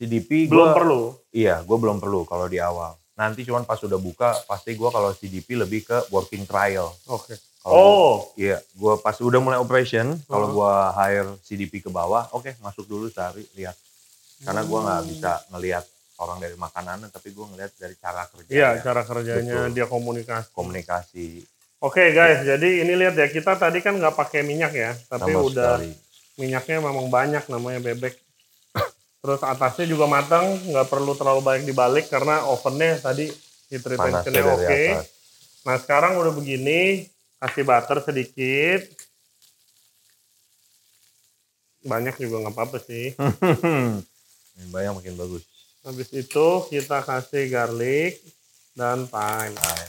CDP belum gua- perlu. Iya, gue belum perlu kalau di awal. Nanti cuman pas udah buka, pasti gue kalau CDP lebih ke working trial. Oke. Kalau Oh, Iya, gue pas udah mulai operation, kalau Hmm. gue hire CDP ke bawah, oke masuk dulu cari lihat. Karena gue nggak Hmm. bisa ngelihat orang dari makanan, tapi gue ngelihat dari cara kerja, iya cara kerjanya Betul. dia komunikasi. komunikasi. Oke guys, jadi ini lihat ya kita tadi kan nggak pakai minyak ya, tapi sama udah sekali. minyaknya memang banyak namanya bebek. Terus atasnya juga matang, nggak perlu terlalu banyak dibalik karena ovennya tadi heat retentionnya oke. atas. Nah sekarang udah begini, kasih butter sedikit. Banyak juga nggak apa-apa sih. (laughs) Banyak makin bagus. Habis itu kita kasih garlic dan thyme. Nah,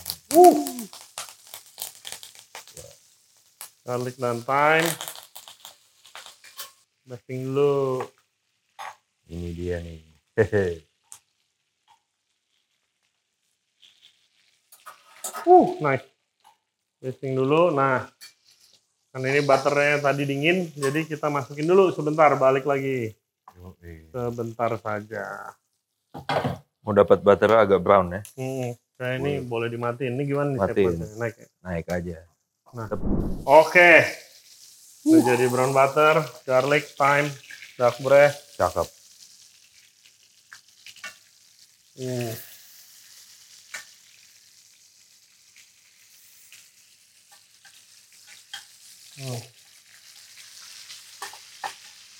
Garlic dan thyme. Basting dulu. Ini dia nih. Hehe. Uh, nice. Basting dulu. Nah, kan ini butternya tadi dingin, jadi kita masukin dulu sebentar, balik lagi. Sebentar saja. Mau dapat butter agak brown ya, Hmm, kayak ini boleh dimatiin. Ini gimana nih Matiin. Naik ya? naik aja. Nah. Oke. Udah jadi brown butter, garlic, thyme, dark bread. Cakep. Hmm. Hmm.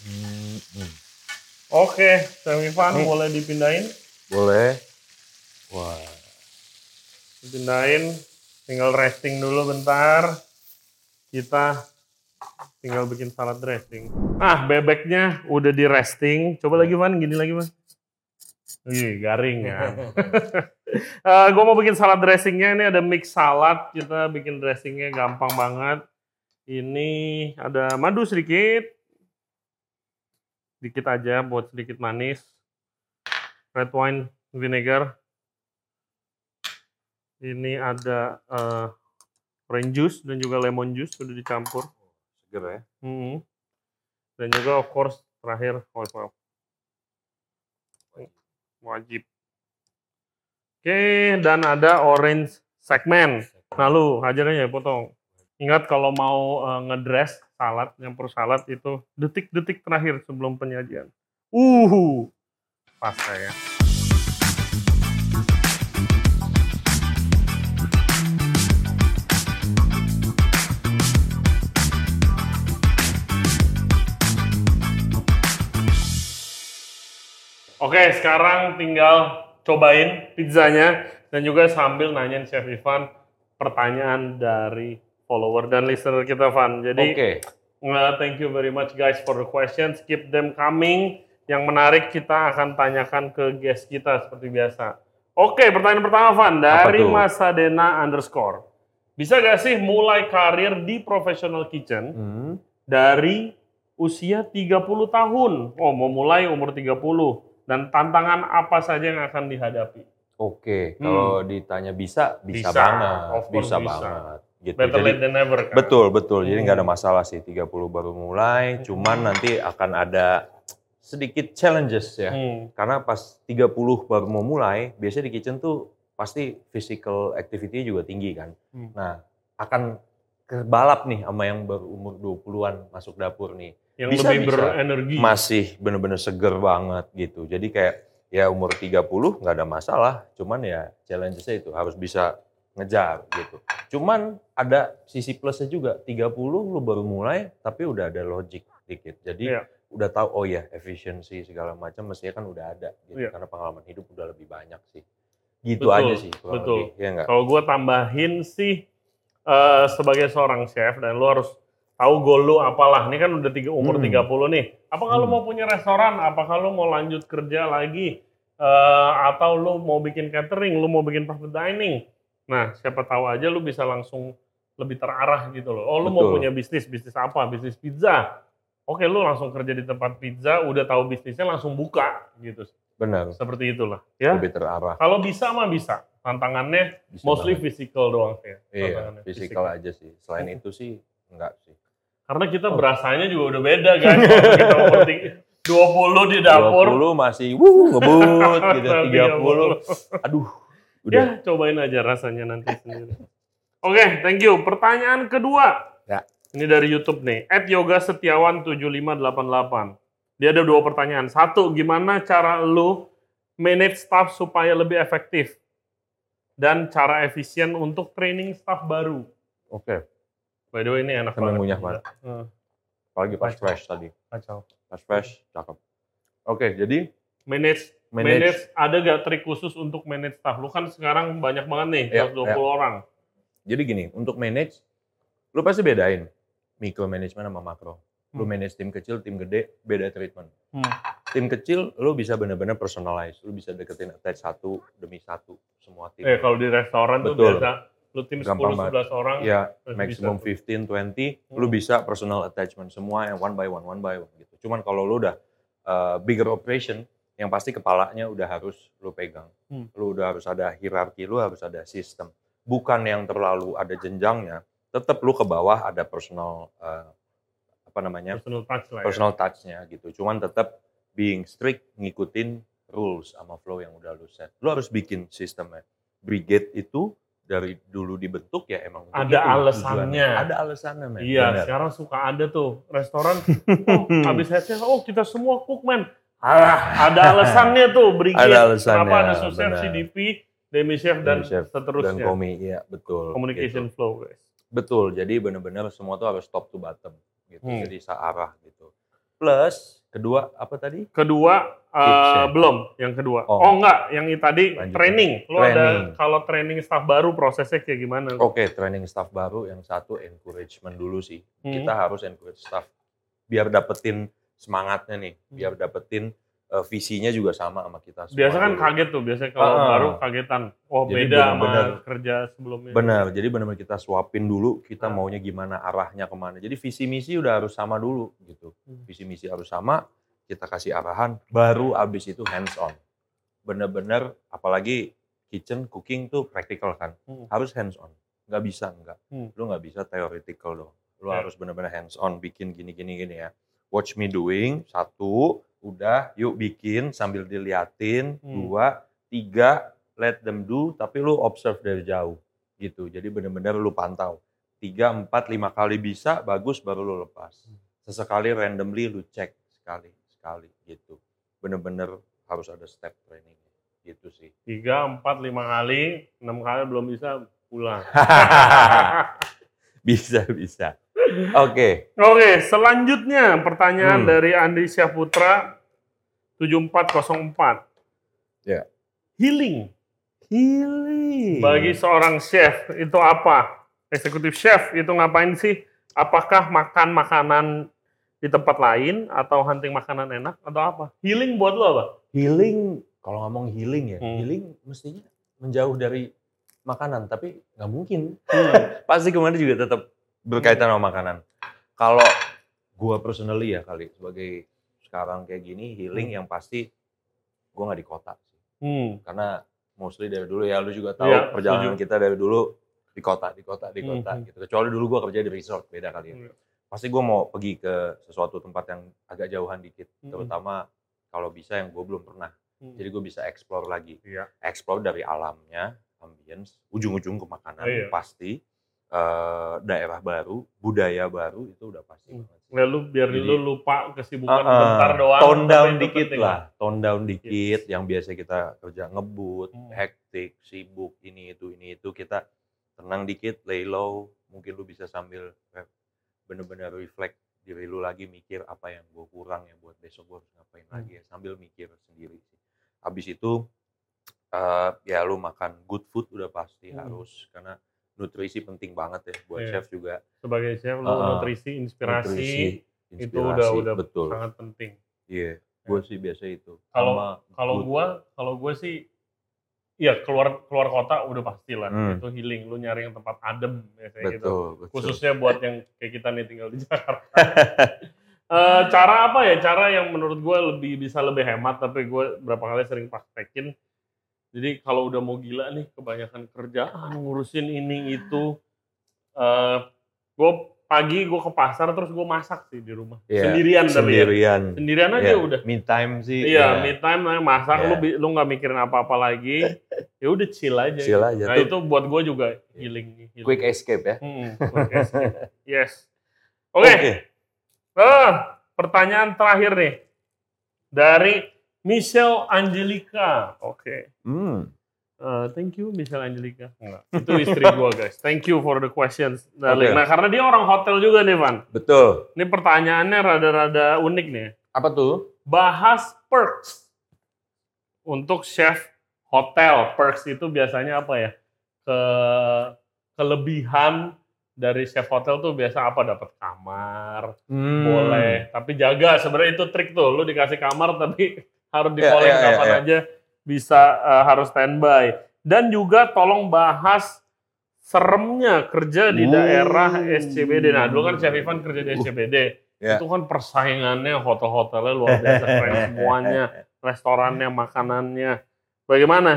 Hmm, hmm. Oke, semivan Nih. boleh dipindahin. Boleh. Wah, Dipindahin, tinggal resting dulu bentar. Kita tinggal bikin salad dressing. Ah, bebeknya udah di resting. Coba lagi, Van. Gini lagi, Van. Wih, garing ya. (laughs) gue mau bikin salad dressingnya. Ini ada mix salad. Kita bikin dressingnya gampang banget. Ini ada madu sedikit. Dikit aja buat sedikit manis. Red wine vinegar. Ini ada eh, orange juice dan juga lemon juice sudah dicampur. seger ya. Hmm. Dan juga of course terakhir oh, maaf. Wajib. Oke, dan ada orange segmen. Nah lu hajarnya ya potong. Ingat kalau mau uh, ngedress salad, nyampur salad itu detik-detik terakhir sebelum penyajian. Uh, pas ya. Oke, sekarang tinggal cobain pizzanya dan juga sambil nanyain Chef Ivan pertanyaan dari follower dan listener kita, Van. Jadi, Oke. uh, thank you very much guys for the questions. Keep them coming. Yang menarik kita akan tanyakan ke guest kita seperti biasa. Oke, pertanyaan pertama, Van. Dari tuh? Mas Sadena underscore. Bisa gak sih mulai karir di professional kitchen Hmm. dari usia 30 tahun? Oh, mau mulai umur 30. Dan tantangan apa saja yang akan dihadapi? Oke, Hmm. kalau ditanya bisa, bisa, Bisa, banget, of bisa, bisa. banget. Gitu. Better Jadi, late than never kan? betul, betul. Jadi Hmm. nggak ada masalah sih, 30 baru mulai. Cuman nanti akan ada sedikit challenges ya. Hmm. Karena pas 30 baru mau mulai, biasanya di kitchen tuh pasti physical activity juga tinggi kan. Hmm. Nah, akan kebalap nih sama yang baru umur 20-an masuk dapur nih. Yang Bisa, lebih bisa. berenergi. Masih bener-bener seger banget gitu. Jadi kayak ya umur 30 nggak ada masalah. Cuman ya challenge-nya itu harus bisa ngejar gitu. Cuman ada sisi plusnya juga. 30 lu baru mulai tapi udah ada logic dikit. Jadi Iya. udah tahu oh ya efisiensi segala macam mestinya kan udah ada gitu. Iya. Karena pengalaman hidup udah lebih banyak sih. Gitu Betul, aja sih betul. lebih. Ya enggak? Kalau gue tambahin sih eh, sebagai seorang chef dan lu harus tahu goal lu apalah. Ini kan udah tiga, umur Hmm. 30 nih. Apakah lu Hmm. mau punya restoran? Apakah lu mau lanjut kerja lagi? Eh, atau lu mau bikin catering? Lu mau bikin private dining? Nah, siapa tahu aja lu bisa langsung lebih terarah gitu loh. Oh, lu mau Betul. punya bisnis, bisnis apa? Bisnis pizza. Oke, lu langsung kerja di tempat pizza, udah tahu bisnisnya langsung buka gitu. Benar. Seperti itulah, ya. Lebih terarah. Kalau bisa mah bisa. Tantangannya Bisa mostly banget. physical doang sih. ya. Iya, Tantangannya physical aja sih. Selain Hmm. itu sih enggak sih. Karena kita Oh. berasanya juga udah beda kan. Kita (laughs) ting- 20 di dapur. 20 masih wuh ngebut gitu 30. 30. Aduh. Udah. Ya, cobain aja rasanya nanti sendiri. Oke, thank you. Pertanyaan kedua. Ya. Ini dari YouTube nih. At Yoga Setiawan 7588. Dia ada dua pertanyaan. Satu, gimana cara lu manage staff supaya lebih efektif? Dan cara efisien untuk training staff baru. Oke. By the way, ini enak Seneng banget. banget. Hmm, Apalagi pas Kacau. fresh tadi. kacau. Pas fresh, cakep. Oke, jadi Manage manage, manage ada gak trik khusus untuk manage staff? Lu kan sekarang banyak banget nih, Iya, 120 orang. jadi gini, untuk manage lu pasti bedain micro management sama makro. Lu Hmm. manage tim kecil, tim gede, beda treatment. Hmm. Tim kecil lu bisa benar-benar personalize, lu bisa deketin attach satu demi satu semua tim. Eh kalau di restoran tuh Betul. biasa lu tim 10 Gampang banget. 11 orang. Ya, maximum bisa tuh. 15, 20, Hmm. lu bisa personal attachment semua yang one by one, one by one gitu. Cuman kalau lu udah uh, bigger operation, yang pasti kepalanya udah harus lu pegang. Hmm. Lu udah harus ada hierarki, lu harus ada sistem. Bukan yang terlalu ada jenjangnya, tetap lu ke bawah ada personal uh, apa namanya? personal touch lah ya. personal touch-nya gitu. Cuman tetap being strict ngikutin rules sama flow yang udah lu set. Lu harus bikin sistemnya. Brigade itu dari dulu dibentuk ya emang Ada itu alasannya. tujuannya. Ada alasannya, men. Iya, Bener. sekarang suka ada tuh restoran. (laughs) oh, habis headset, oh kita semua cookman. Ah, ada alasannya tuh brigade. Ada alasannya, Kenapa ada sous chef, benar. CDP, demi chef dan Demi chef Dan seterusnya. komi, iya betul. Communication Gitu. flow, guys. Betul, jadi benar-benar semua tuh harus top to bottom gitu. Hmm. Jadi searah gitu. Plus kedua apa tadi? Kedua ya? belum, yang kedua. Oh, Oh. enggak, yang ini tadi Lanjut. training. Lo ada Training. kalau training staff baru prosesnya kayak gimana? Oke, training staff baru yang satu encouragement dulu sih. Hmm. Kita harus encourage staff biar dapetin semangatnya nih, Hmm. biar dapetin uh, visinya juga sama sama kita semua. Biasa kan kaget tuh, biasanya kalau Ah. baru kagetan. Oh Jadi beda sama benar-benar- kerja sebelumnya. Benar, jadi benar-benar kita suapin dulu kita Ah. maunya gimana, arahnya ke mana. Jadi visi misi udah harus sama dulu gitu. Hmm. Visi misi harus sama, kita kasih arahan, baru abis itu hands on. Bener-bener, apalagi kitchen cooking tuh praktikal kan, Hmm. harus hands on. Nggak bisa nggak, Hmm. lu nggak bisa theoretical dong. Lu Ya. harus benar-benar hands on bikin gini gini gini ya. Watch me doing satu, udah yuk bikin sambil diliatin. Hmm. Dua, tiga, let them do tapi lu observe dari jauh gitu. Jadi benar-benar lu pantau. Tiga, empat, lima kali bisa bagus baru lu lepas. Sesekali randomly lu cek sekali sekali gitu. Bener-bener harus ada step training gitu sih. Tiga, empat, lima kali, enam kali belum bisa pulang. (laughs) bisa bisa. Oke. Oke, selanjutnya pertanyaan Hmm. dari Andi Syahputra 7404. Ya. Healing Healing. bagi seorang chef itu apa? Eksekutif chef itu ngapain sih? Apakah makan makanan di tempat lain atau hunting makanan enak atau apa? Healing buat lo apa? healing kalau ngomong healing ya, Hmm. healing mestinya menjauh dari makanan tapi nggak mungkin. Hmm. (laughs) Pasti kemarin juga tetap berkaitan sama makanan. Kalau gua personally ya kali sebagai sekarang kayak gini healing yang pasti gua nggak di kota sih. Hmm. karena mostly dari dulu ya lu juga tahu Iya, perjalanan setuju. kita dari dulu di kota di kota di kota Mhm. gitu kecuali dulu gua kerja di resort beda kali ya Iya. pasti gua mau pergi ke sesuatu tempat yang agak jauhan dikit Mhm. terutama kalau bisa yang gue belum pernah Hmm. jadi gue bisa explore lagi Iya. explore dari alamnya ambience ujung-ujung ke makanan Iya. pasti eh, daerah baru budaya baru itu udah pasti Hmm. Lalu biar Jadi- lu lupa kesibukan Uh-uh. bentar doang. tone down dikit penting. lah, tone down dikit yang biasa kita kerja ngebut, Hmm. hektik, sibuk, ini itu ini itu kita tenang dikit, lay low, mungkin lu bisa sambil re- bener-bener reflect diri lu lagi mikir apa yang gue kurang ya buat besok gue harus ngapain Hmm. lagi ya sambil mikir sendiri sih. Habis itu eh, ya lu makan good food udah pasti Hmm. harus karena nutrisi penting banget ya buat Iya. chef juga. Sebagai chef lu Uh-uh. nutrisi, inspirasi Nutrisi, itu udah inspirasi, udah betul. sangat penting. Iya, gue sih biasa itu. Kalau- Kalau gua, kalau gua sih Iya keluar keluar kota udah pasti lah Hmm. itu healing lu nyari yang tempat adem biasanya gitu betul, betul. khususnya buat yang kayak kita nih tinggal di (laughs) Jakarta (laughs) Eh, cara apa ya cara yang menurut gue lebih bisa lebih hemat tapi gue berapa kali sering praktekin jadi kalau udah mau gila nih kebanyakan kerjaan ngurusin ini itu eh gue pagi gue ke pasar terus gue masak sih di rumah Iya, sendirian tapi ya. sendirian. sendirian aja Iya, udah Me time sih. Iya, iya. me time lah, masak Iya. lu bi- lu nggak mikirin apa-apa lagi. ya udah chill aja. Chill aja. Nah, Tuh, itu buat gue juga healing. healing. quick escape ya. Hmm, quick escape. (laughs) yes. Oke. Ah, pertanyaan terakhir nih. Dari Michelle Angelica. Oke. Hmm. Eh, thank you Michelle Angelica. Enggak. (laughs) Itu (laughs) istri gua guys. Thank you for the questions. darling. Oke. Nah, karena dia orang hotel juga nih, Van. Betul. Ini pertanyaannya rada-rada unik nih. Apa tuh? bahas perks untuk chef hotel. Perks itu biasanya apa ya? Ke kelebihan dari chef hotel tuh biasa apa? Dapat kamar, Hmm. boleh. Tapi jaga sebenarnya itu trik tuh. Lu dikasih kamar tapi harus di Ya, calling ya, ya, kapan ya. aja bisa eh, harus standby. Dan juga tolong bahas seremnya kerja di Uh. daerah SCBD. Nah, dulu kan Chef Ivan kerja di Uh. SCBD. Ya. Itu kan persaingannya hotel-hotelnya luar biasa keren (laughs) semuanya, restorannya, makanannya. Bagaimana?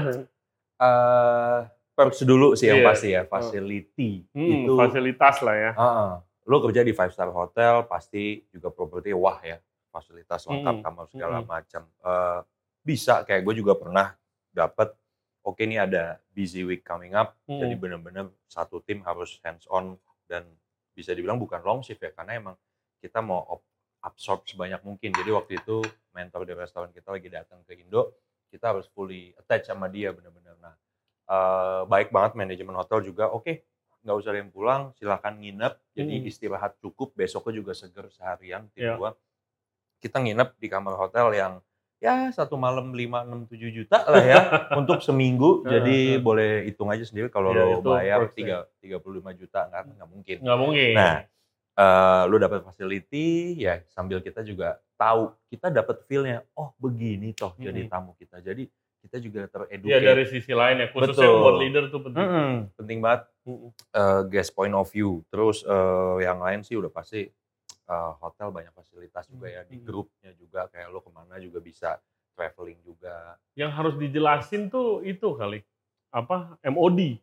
Eh, perks dulu sih yang Iya. pasti ya, facility. Hmm, itu fasilitas lah ya. Heeh. Lo kerja di five star hotel pasti juga properti wah ya, fasilitas lengkap Hmm. kamar segala Hmm. macam. Eh, bisa kayak gue juga pernah dapat oke ini ada busy week coming up, Hmm. jadi benar-benar satu tim harus hands on dan bisa dibilang bukan long shift ya karena emang kita mau absorb sebanyak mungkin. Jadi waktu itu mentor di restoran kita lagi datang ke Indo, kita harus fully attach sama dia benar-benar. Nah, eh, baik banget manajemen hotel juga. Oke, nggak usah ada yang pulang, silahkan nginep. Jadi Hmm. istirahat cukup, besoknya juga seger seharian tim Iya. gua. Kita nginep di kamar hotel yang ya satu malam 5, 6, 7 juta lah ya (laughs) untuk seminggu. Jadi boleh hitung aja sendiri kalau Iya, lo bayar ya. tiga 35 juta nggak nggak mungkin. Nggak mungkin. Nah, eh lu dapat facility ya sambil kita juga tahu kita dapat feel-nya oh begini toh jadi Mm-mm. tamu kita. Jadi kita juga Iya tereducate. dari sisi lain ya, khususnya Betul. buat leader tuh penting. Mm-mm, penting banget eh, guest point of view. Terus eh, yang lain sih udah pasti eh, hotel banyak fasilitas juga ya di Hmm. grupnya juga kayak lo ke mana juga bisa traveling juga. Yang harus dijelasin tuh itu kali apa MOD.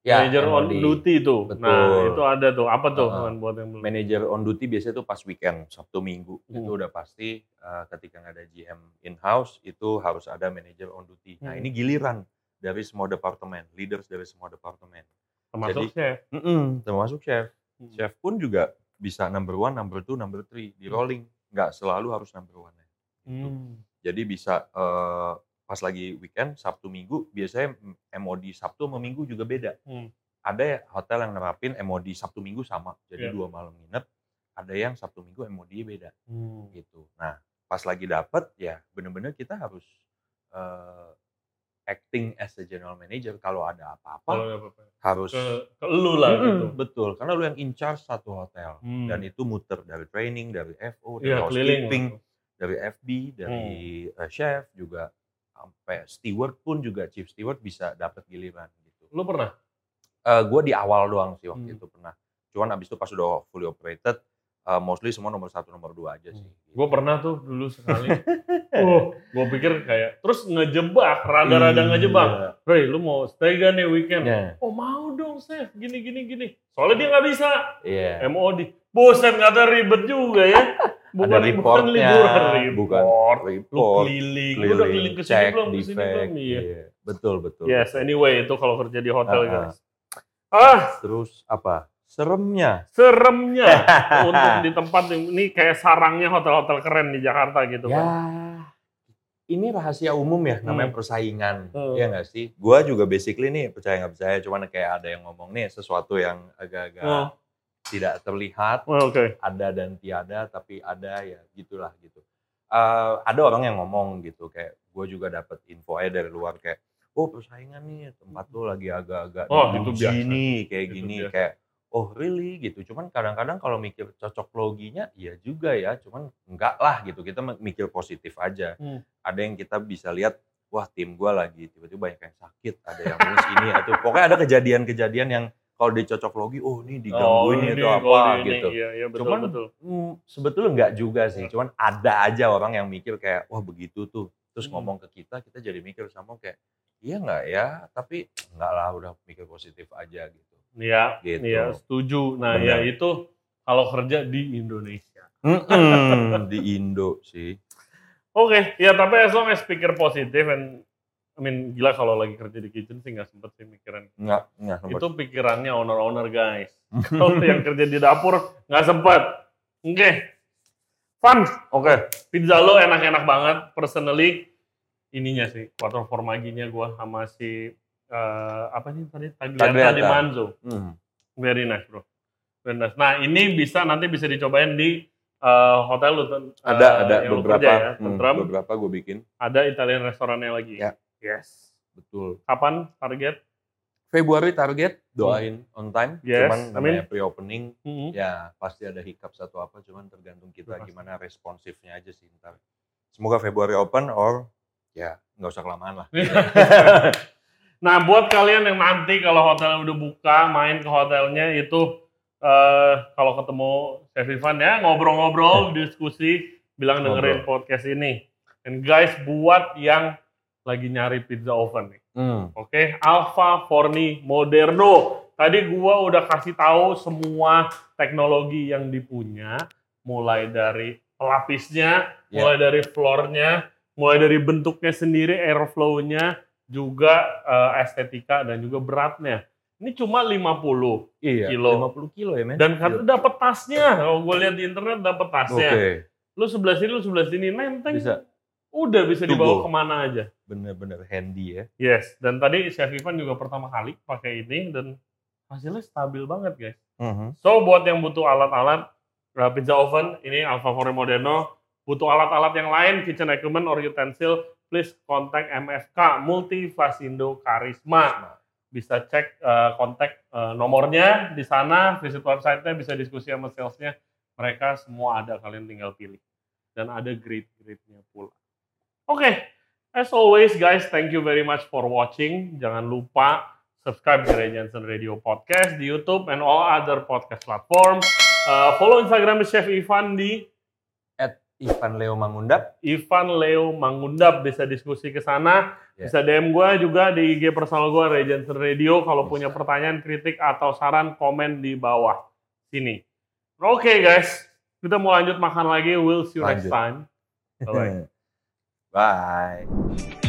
Ya, Manager on MOD. duty tuh. Nah, itu ada tuh. Apa tuh kan buat yang belum? Manager on duty biasanya tuh pas weekend, Sabtu Minggu. Hmm. Itu udah pasti eh, ketika nggak ada GM in-house, itu harus ada manager on duty. Nah Hmm. ini giliran dari semua departemen, leaders dari semua departemen. Termasuk jadi- chef. Mm-mm, termasuk chef. Hmm. Chef pun juga bisa number one, number two, number three di rolling. Nggak selalu harus number one. Hmm. Jadi bisa eh, pas lagi weekend, Sabtu Minggu, biasanya MOD Sabtu sama Minggu juga beda. Hmm. Ada ya hotel yang nerapin MOD Sabtu Minggu sama, jadi Iya. dua malam nginep. Ada yang Sabtu Minggu MOD beda Hmm. gitu. Nah pas lagi dapet ya bener-bener kita harus eh, acting as a general manager. Kalau ada apa-apa harus Ke, ke lu lah gitu. betul karena lu yang in charge satu hotel Hmm. dan itu muter dari training, dari FO, dari keliling. housekeeping, dari FB, dari Hmm. eh, chef juga sampai steward pun juga chief steward bisa dapat giliran gitu. Lu pernah? Eh gue di awal doang sih waktu Hmm. itu pernah. Cuman abis itu pas udah fully operated, eh, mostly semua nomor satu, nomor dua aja sih. gitu. Gue pernah tuh dulu sekali. (laughs) oh, (laughs) gue pikir kayak terus ngejebak, rada-rada Iya. ngejebak. Ray, lu mau stay gak nih weekend? Iya. Oh mau dong, chef. Gini, gini, gini. Soalnya dia nggak bisa. Iya. MOD. Bosan kata ribet juga ya. Bukan, (laughs) Ada bukan liburan, bukan report. Lu report, keliling. Lu udah keliling ke sini belum? Ke sini belum? Iya. iya. Betul, betul. Yes, anyway itu kalau kerja di hotel Ah, ah. guys. Ah, Terus apa? Seremnya. seremnya (laughs) untuk di tempat ini kayak sarangnya hotel-hotel keren di Jakarta gitu Ya, kan. Ini rahasia umum ya, namanya Hmm. persaingan. Hmm. Iya nggak sih? Gua juga basically nih percaya nggak percaya, cuman kayak ada yang ngomong nih sesuatu yang agak-agak Oh, tidak terlihat, oh, oke. ada dan tiada, tapi ada ya gitulah gitu. Eh, ada orang yang ngomong gitu, kayak gue juga dapat info aja dari luar kayak, oh persaingan nih tempat lu lagi agak-agak Oh, dipuji itu biasa. nih kayak Itu gini, biasa. kayak oh really gitu. Cuman kadang-kadang kalau mikir cocok loginya, iya juga ya, cuman enggak lah gitu. Kita mikir positif aja. Hmm. Ada yang kita bisa lihat, wah tim gue lagi tiba-tiba banyak yang sakit, ada yang minus ini, atau pokoknya ada kejadian-kejadian yang kalau dicocok logi, oh ini digangguin nih ini, atau oh, apa ini, gitu. Iya, iya betul Cuman betul. Hmm, sebetulnya enggak juga sih, cuman ada aja orang yang mikir kayak, wah begitu tuh. Terus Hmm. ngomong ke kita, kita jadi mikir sama kayak, iya nggak ya, tapi enggak lah udah mikir positif aja gitu. Iya, Gitu. iya setuju. Nah, Benar. ya itu kalau kerja di Indonesia. Mm-mm, di (laughs) Indo sih. Oke, ya tapi as long as pikir positif and I mean gila kalau lagi kerja di kitchen sih nggak sempet sih mikiran. Enggak, enggak sempet. Itu pikirannya owner-owner guys. (laughs) Kalau yang kerja di dapur nggak sempet. Oke, fun. Oke. Pizza lo enak-enak banget. Personally, ininya sih quarter formaginya gua sama si eh, apa nih tadi Tagliata di Manzo. Hmm. Very nice bro. Very nice. Nah ini bisa nanti bisa dicobain di eh, hotel lu. Ten- Ada, eh, ada yang beberapa, kerja ya, hmm, beberapa gue bikin. Ada Italian restorannya lagi. Ya. Yes. Betul. Kapan target? Februari target, doain on time. Yes, Cuman namanya pre-opening, Mhm. ya pasti ada hiccup satu apa, cuman tergantung kita Pasti. gimana responsifnya aja sih ntar. Semoga Februari open or ya nggak usah kelamaan lah. (laughs) nah, buat kalian yang nanti kalau hotel udah buka, main ke hotelnya itu eh kalau ketemu Chef Ivan ya ngobrol-ngobrol, diskusi, bilang dengerin podcast ini. And guys, buat yang lagi nyari pizza oven nih. Hmm. Oke, Alpha Forni Moderno. Tadi gua udah kasih tahu semua teknologi yang dipunya, mulai dari pelapisnya, Ya. mulai dari floornya, mulai dari bentuknya sendiri, airflow-nya, juga eh, estetika dan juga beratnya. Ini cuma 50 Iya, Kilo. 50 kilo ya men. dan kan dapat tasnya. Kalau gue lihat di internet dapat Oke, tasnya. Lu sebelah sini, lu sebelah sini, nenteng. bisa Udah bisa To dibawa ke mana aja. bener-bener handy ya. Yes, dan tadi Chef Ivan juga pertama kali pakai ini dan hasilnya stabil banget guys. Mhm. So buat yang butuh alat-alat uh, pizza oven ini Alpha Fore Moderno, butuh alat-alat yang lain, kitchen equipment or utensil, please contact MFK Multi Fasindo Karisma. Bisa cek uh, kontak uh, nomornya di sana, visit website-nya, bisa diskusi sama salesnya. Mereka semua ada, kalian tinggal pilih. Dan ada grade-grade-nya pula. Oke, As always guys, thank you very much for watching. Jangan lupa subscribe Ray Jensen Radio Podcast di YouTube and all other podcast platform. Uh, follow Instagram Chef Ivan di Ivan Leo Mangundap. Ivan Leo Mangundap bisa diskusi ke sana. Ya. Bisa DM gue juga di IG personal gue Regency Radio kalau Bisa. punya pertanyaan, kritik atau saran komen di bawah sini. Oke guys, kita mau lanjut makan lagi. We'll see you next Lanjut. time. (laughs) Bye. Bye.